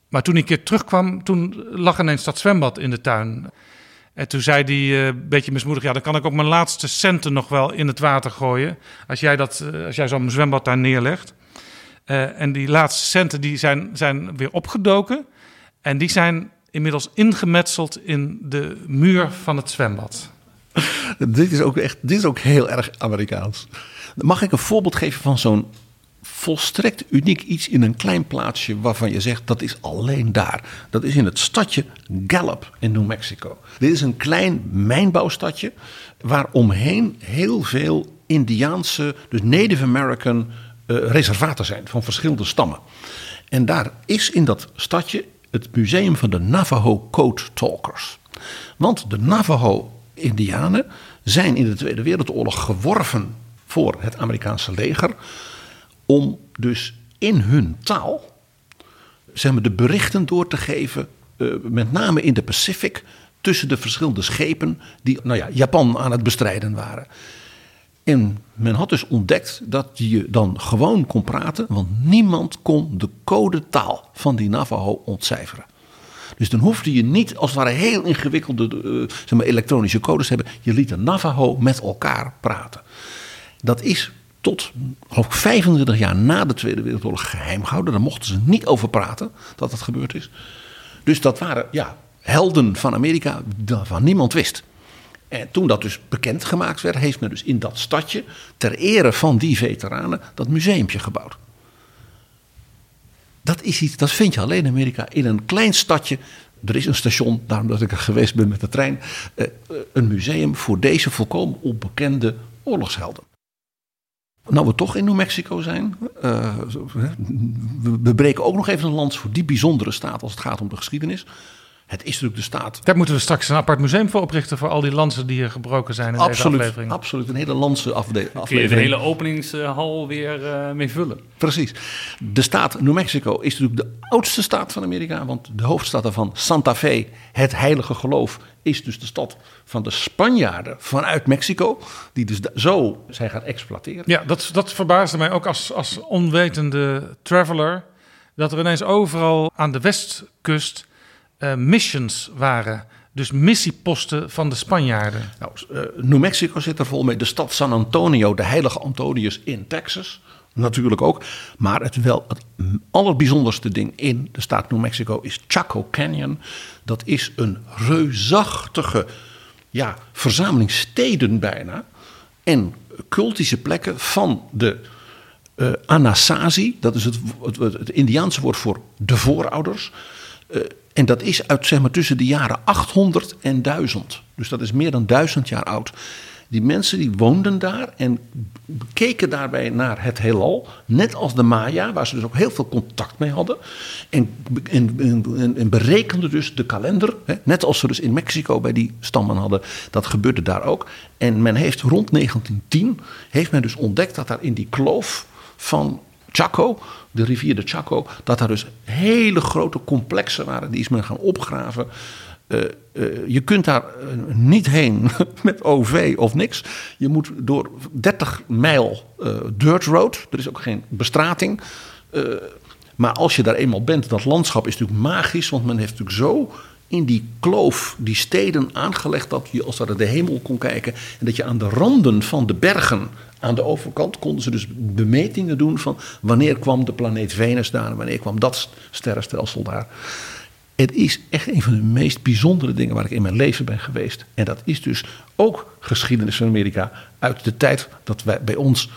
Maar toen ik keer terugkwam, toen lag ineens dat zwembad in de tuin. En toen zei hij eh, een beetje mismoedig... ja, dan kan ik ook mijn laatste centen nog wel in het water gooien... als jij, dat, eh, als jij zo'n zwembad daar neerlegt. Eh, en die laatste centen die zijn, zijn weer opgedoken... en die zijn inmiddels ingemetseld in de muur van het zwembad. dit, is ook echt, dit is ook heel erg Amerikaans. Mag ik een voorbeeld geven van zo'n volstrekt uniek iets in een klein plaatsje waarvan je zegt dat is alleen daar. Dat is in het stadje Gallup in New Mexico. Dit is een klein mijnbouwstadje waar omheen heel veel Indiaanse, dus Native American uh, reservaten zijn van verschillende stammen. En daar is in dat stadje het museum van de Navajo Code Talkers. Want de Navajo-Indianen zijn in de Tweede Wereldoorlog geworven voor het Amerikaanse leger. Om dus in hun taal zeg maar, de berichten door te geven, uh, met name in de Pacific, tussen de verschillende schepen die nou ja, Japan aan het bestrijden waren. En men had dus ontdekt dat je dan gewoon kon praten, want niemand kon de codetaal van die Navajo ontcijferen. Dus dan hoefde je niet als het ware heel ingewikkelde uh, zeg maar, elektronische codes te hebben. Je liet de Navajo met elkaar praten. Dat is tot geloof ik 25 jaar na de Tweede Wereldoorlog geheim gehouden. Daar mochten ze niet over praten dat dat gebeurd is. Dus dat waren ja, helden van Amerika waarvan niemand wist. En toen dat dus bekendgemaakt werd, heeft men dus in dat stadje, ter ere van die veteranen, dat museumpje gebouwd. Dat is iets, dat vind je alleen in Amerika. In een klein stadje, er is een station, daarom dat ik er geweest ben met de trein, eh, een museum voor deze volkomen onbekende oorlogshelden. Nou, we toch in New Mexico zijn. Uh, we breken ook nog even een lans voor die bijzondere staat als het gaat om de geschiedenis. Het is natuurlijk de staat. Daar moeten we straks een apart museum voor oprichten voor al die lansen die er gebroken zijn in absoluut, deze aflevering. Absoluut, een hele lansen aflevering. Kun je de hele openingshal weer uh, mee vullen. Precies. De staat New Mexico is natuurlijk de oudste staat van Amerika, want de hoofdstad daarvan, Santa Fe, het heilige geloof, is dus de stad van de Spanjaarden vanuit Mexico, die dus zo zijn gaan exploiteren. Ja, dat, dat verbaasde mij ook als, als onwetende traveler, dat er ineens overal aan de westkust uh, missions waren. Dus missieposten van de Spanjaarden. Nou, uh, New Mexico zit er vol mee. De stad San Antonio, de heilige Antonius in Texas. Natuurlijk ook. Maar het, wel, het allerbijzonderste ding in de staat New Mexico is Chaco Canyon. Dat is een reusachtige ja, verzameling steden bijna. En cultische plekken van de uh, Anasazi. Dat is het, het, het, Indiaanse woord voor de voorouders. En dat is uit zeg maar, tussen de jaren 800 en 1000. Dus dat is meer dan duizend jaar oud. Die mensen die woonden daar en keken daarbij naar het heelal. Net als de Maya, waar ze dus ook heel veel contact mee hadden. En, en, en, en berekenden dus de kalender. Hè, net als ze dus in Mexico bij die stammen hadden. Dat gebeurde daar ook. En men heeft rond 1910 heeft men dus ontdekt dat daar in die kloof van Chaco, de rivier de Chaco, dat daar dus hele grote complexen waren. Die is men gaan opgraven. Uh, uh, je kunt daar uh, niet heen (laughs) met OV of niks. Je moet door 30 mijl dirt road. Er is ook geen bestrating. maar als je daar eenmaal bent, dat landschap is natuurlijk magisch. Want men heeft natuurlijk zo in die kloof die steden aangelegd dat je als het de hemel kon kijken. En dat je aan de randen van de bergen aan de overkant konden ze dus bemetingen doen van wanneer kwam de planeet Venus daar en wanneer kwam dat sterrenstelsel daar. Het is echt een van de meest bijzondere dingen waar ik in mijn leven ben geweest. En dat is dus ook geschiedenis van Amerika uit de tijd dat wij bij ons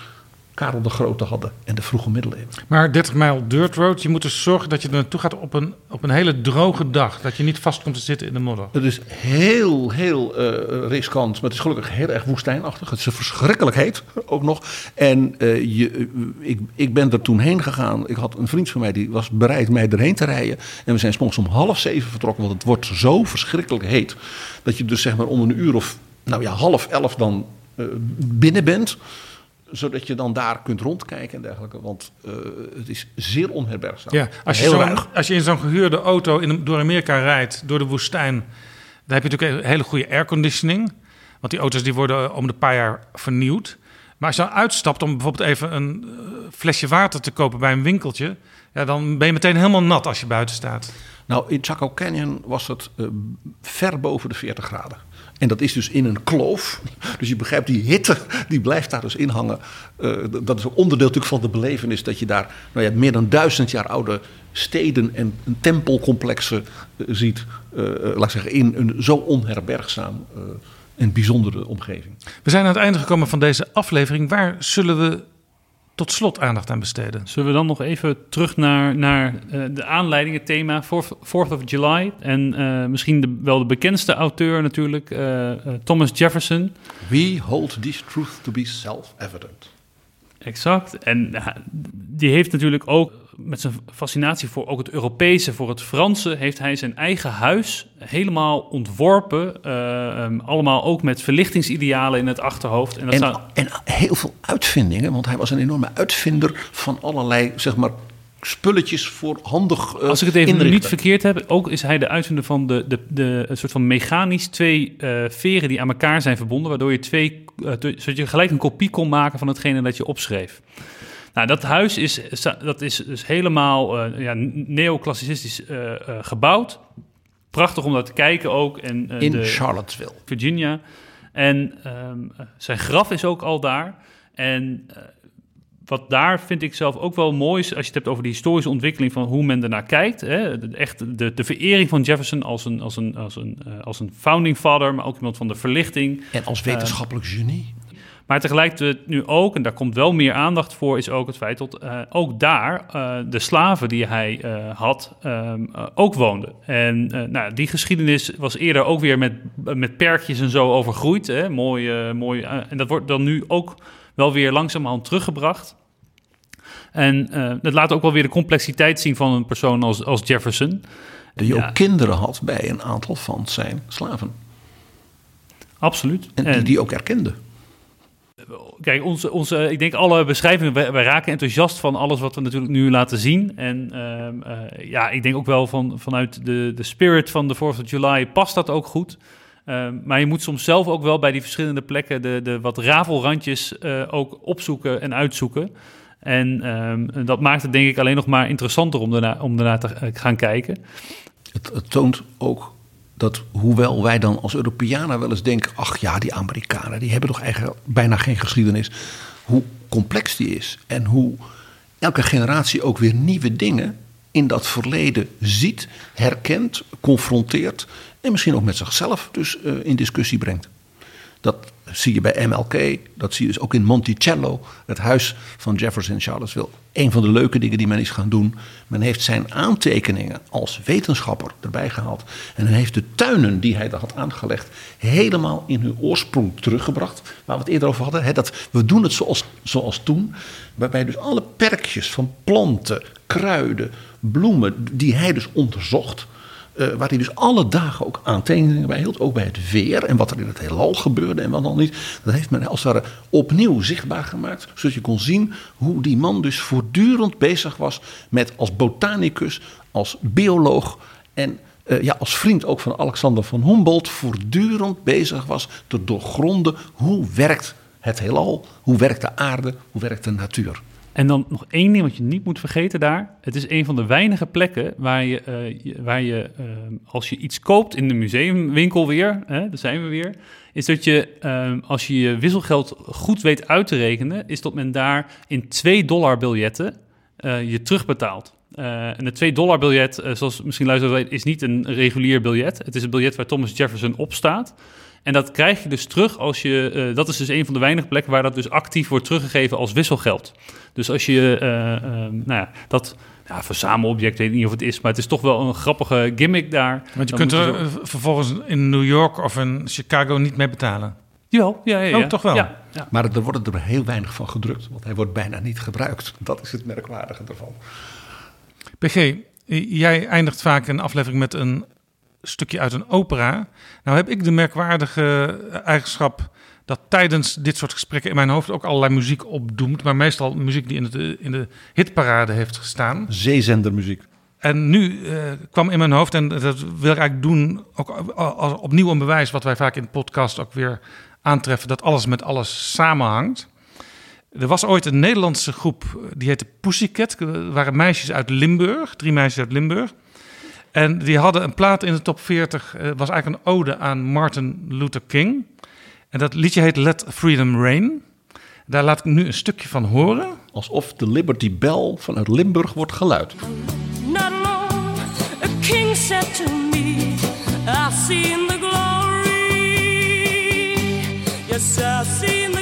Karel de Grote hadden en de vroege middeleeuwen. Maar 30 mijl dirt road, je moet dus zorgen dat je er naartoe gaat op een, op een hele droge dag. Dat je niet vast komt te zitten in de modder. Het is heel, heel uh, riskant, maar het is gelukkig heel erg woestijnachtig. Het is verschrikkelijk heet (laughs) ook nog. En uh, je, uh, ik, ik ben er toen heen gegaan. Ik had een vriend van mij die was bereid mij erheen te rijden. En we zijn soms om half zeven vertrokken, want het wordt zo verschrikkelijk heet. Dat je dus zeg maar om een uur of nou ja, half elf dan binnen bent zodat je dan daar kunt rondkijken en dergelijke. Want uh, het is zeer onherbergzaam. Ja, als, je zo, als je in zo'n gehuurde auto in, door Amerika rijdt, door de woestijn... dan heb je natuurlijk een hele goede airconditioning. Want die auto's die worden om de paar jaar vernieuwd. Maar als je dan uitstapt om bijvoorbeeld even een eh, flesje water te kopen bij een winkeltje, ja, dan ben je meteen helemaal nat als je buiten staat. Nou, in Chaco Canyon was het eh, ver boven de 40 graden. En dat is dus in een kloof. Dus je begrijpt, die hitte die blijft daar dus in hangen. Eh, dat is een onderdeel natuurlijk van de belevenis dat je daar nou ja, meer dan duizend jaar oude steden en tempelcomplexen eh, ziet. eh, laat ik zeggen, in een zo onherbergzaam en bijzondere omgeving. We zijn aan het einde gekomen van deze aflevering. Waar zullen we tot slot aandacht aan besteden? Zullen we dan nog even terug naar, naar eh, de aanleiding, het thema 4th, 4th of July. En eh, misschien de, wel de bekendste auteur natuurlijk, eh, eh, Thomas Jefferson. We hold this truth to be self-evident. Exact. En die heeft natuurlijk ook met zijn fascinatie voor ook het Europese, voor het Franse, heeft hij zijn eigen huis helemaal ontworpen. eh, ehm, allemaal ook met verlichtingsidealen in het achterhoofd. En dat En, en heel veel uitvindingen, want hij was een enorme uitvinder van allerlei, zeg maar, spulletjes voor handig eh, Als ik het even inrichten. niet verkeerd heb, ook is hij de uitvinder van de, de, de een soort van mechanisch twee eh, veren die aan elkaar zijn verbonden, waardoor je twee, eh, zodat je gelijk een kopie kon maken van hetgene dat je opschreef. Nou, dat huis is, dat is dus helemaal ja, neoclassicistisch gebouwd. Prachtig om daar te kijken ook. En, In de- Charlottesville. Virginia. En ehm, eh, zijn graf is ook al daar. En wat daar vind ik zelf ook wel mooi is, als je het hebt over de historische ontwikkeling van hoe men ernaar kijkt. Hè, echt de, de verering van Jefferson als een, als, een, als, een, eh, als een founding father, maar ook iemand van de verlichting. En als Eh, wetenschappelijk genie. maar tegelijkertijd nu ook, en daar komt wel meer aandacht voor, is ook het feit dat eh, ook daar de slaven die hij had, ehm, eh, ook woonden. En nou, die geschiedenis was eerder ook weer met, met perkjes en zo overgroeid. Hè? Mooi, mooi, en dat wordt dan nu ook wel weer langzamerhand teruggebracht. En eh, dat laat ook wel weer de complexiteit zien van een persoon als, als Jefferson. Die Ja. ook kinderen had bij een aantal van zijn slaven. Absoluut. En die die ook erkende. Kijk, onze, onze, ik denk alle beschrijvingen, wij, wij raken enthousiast van alles wat we natuurlijk nu laten zien. En ehm, eh, ja, ik denk ook wel van, vanuit de, de spirit van de 4th of July past dat ook goed. Ehm, maar je moet soms zelf ook wel bij die verschillende plekken de, de wat rafelrandjes eh, ook opzoeken en uitzoeken. En ehm, dat maakt het denk ik alleen nog maar interessanter om daarna, om daarna te eh, gaan kijken. Het, het toont ook dat hoewel wij dan als Europeanen wel eens denken... ach ja, die Amerikanen die hebben toch eigenlijk bijna geen geschiedenis... hoe complex die is en hoe elke generatie ook weer nieuwe dingen... in dat verleden ziet, herkent, confronteert... en misschien ook met zichzelf dus eh, in discussie brengt. Dat zie je bij MLK, dat zie je dus ook in Monticello, het huis van Jefferson Charlottesville. Een van de leuke dingen die men is gaan doen. Men heeft zijn aantekeningen als wetenschapper erbij gehaald. En heeft de tuinen die hij daar had aangelegd helemaal in hun oorsprong teruggebracht. Waar we het eerder over hadden. Hè, dat we doen het zoals, zoals toen. Waarbij dus alle perkjes van planten, kruiden, bloemen die hij dus onderzocht. Eh, waar hij dus alle dagen ook aantekeningen bij hield. Ook bij het weer en wat er in het heelal gebeurde en wat dan niet. Dat heeft men als het ware opnieuw zichtbaar gemaakt. Zodat je kon zien hoe die man dus voortdurend bezig was met als botanicus, als bioloog en eh, ja, als vriend ook van Alexander van Humboldt. Voortdurend bezig was te doorgronden hoe werkt het heelal, hoe werkt de aarde, hoe werkt de natuur. En dan nog één ding wat je niet moet vergeten daar. Het is een van de weinige plekken waar je, eh, waar je eh, als je iets koopt in de museumwinkel weer, hè, daar zijn we weer, is dat je eh, als je je wisselgeld goed weet uit te rekenen, is dat men daar in 2 dollar biljetten je terugbetaalt. En het 2 dollar biljet, zoals misschien luisteren weet, is niet een regulier biljet. Het is een biljet waar Thomas Jefferson op staat. En dat krijg je dus terug als je. eh, dat is dus een van de weinige plekken waar dat dus actief wordt teruggegeven als wisselgeld. Dus als je. eh, eh, nou ja, dat. Ja, verzamelobject, weet ik niet of het is, maar het is toch wel een grappige gimmick daar. Want je Dan kunt er zo- vervolgens in New York of in Chicago niet mee betalen. Jawel, ja, ja, ja. Oh, toch wel? Ja, ja. Maar er wordt er heel weinig van gedrukt, want hij wordt bijna niet gebruikt. (laughs) Dat is het merkwaardige ervan. PG, jij eindigt vaak een aflevering met een stukje uit een opera. Nou heb ik de merkwaardige eigenschap dat tijdens dit soort gesprekken in mijn hoofd ook allerlei muziek opdoemt. Maar meestal muziek die in de, in de hitparade heeft gestaan. Zeezendermuziek. En nu eh, kwam in mijn hoofd, en dat wil ik eigenlijk doen, ook als opnieuw een bewijs wat wij vaak in de podcast ook weer aantreffen, dat alles met alles samenhangt. Er was ooit een Nederlandse groep, die heette Pussycat. Er waren meisjes uit Limburg, drie meisjes uit Limburg. En die hadden een plaat in de top 40, uh, was eigenlijk een ode aan Martin Luther King. En dat liedje heet Let Freedom Reign. Daar laat ik nu een stukje van horen. Alsof de Liberty Bell vanuit Limburg wordt geluid. Not long, a king said to me, I've seen the glory. Yes, I've seen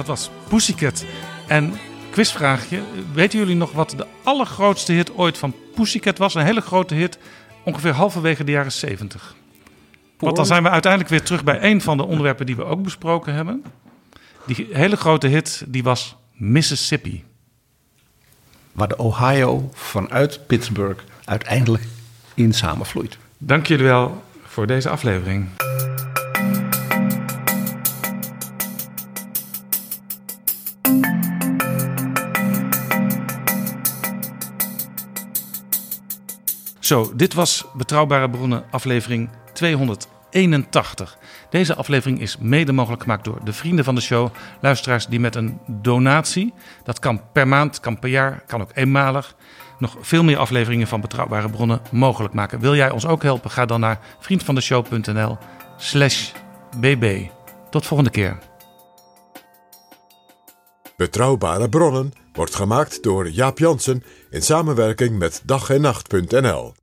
Dat was Pussycat. En quizvraagje, weten jullie nog wat de allergrootste hit ooit van Pussycat was? Een hele grote hit, ongeveer halverwege de jaren 70. Want dan zijn we uiteindelijk weer terug bij een van de onderwerpen die we ook besproken hebben. Die hele grote hit, die was Mississippi. Waar de Ohio vanuit Pittsburgh uiteindelijk in samenvloeit. Dank jullie wel voor deze aflevering. Zo, dit was Betrouwbare Bronnen aflevering 281. Deze aflevering is mede mogelijk gemaakt door de vrienden van de show. Luisteraars die met een donatie, dat kan per maand, kan per jaar, kan ook eenmalig, nog veel meer afleveringen van Betrouwbare Bronnen mogelijk maken. Wil jij ons ook helpen? Ga dan naar vriendvandeshow.nl slash bb. Tot volgende keer. Betrouwbare bronnen wordt gemaakt door Jaap Jansen in samenwerking met dag en nacht.nl.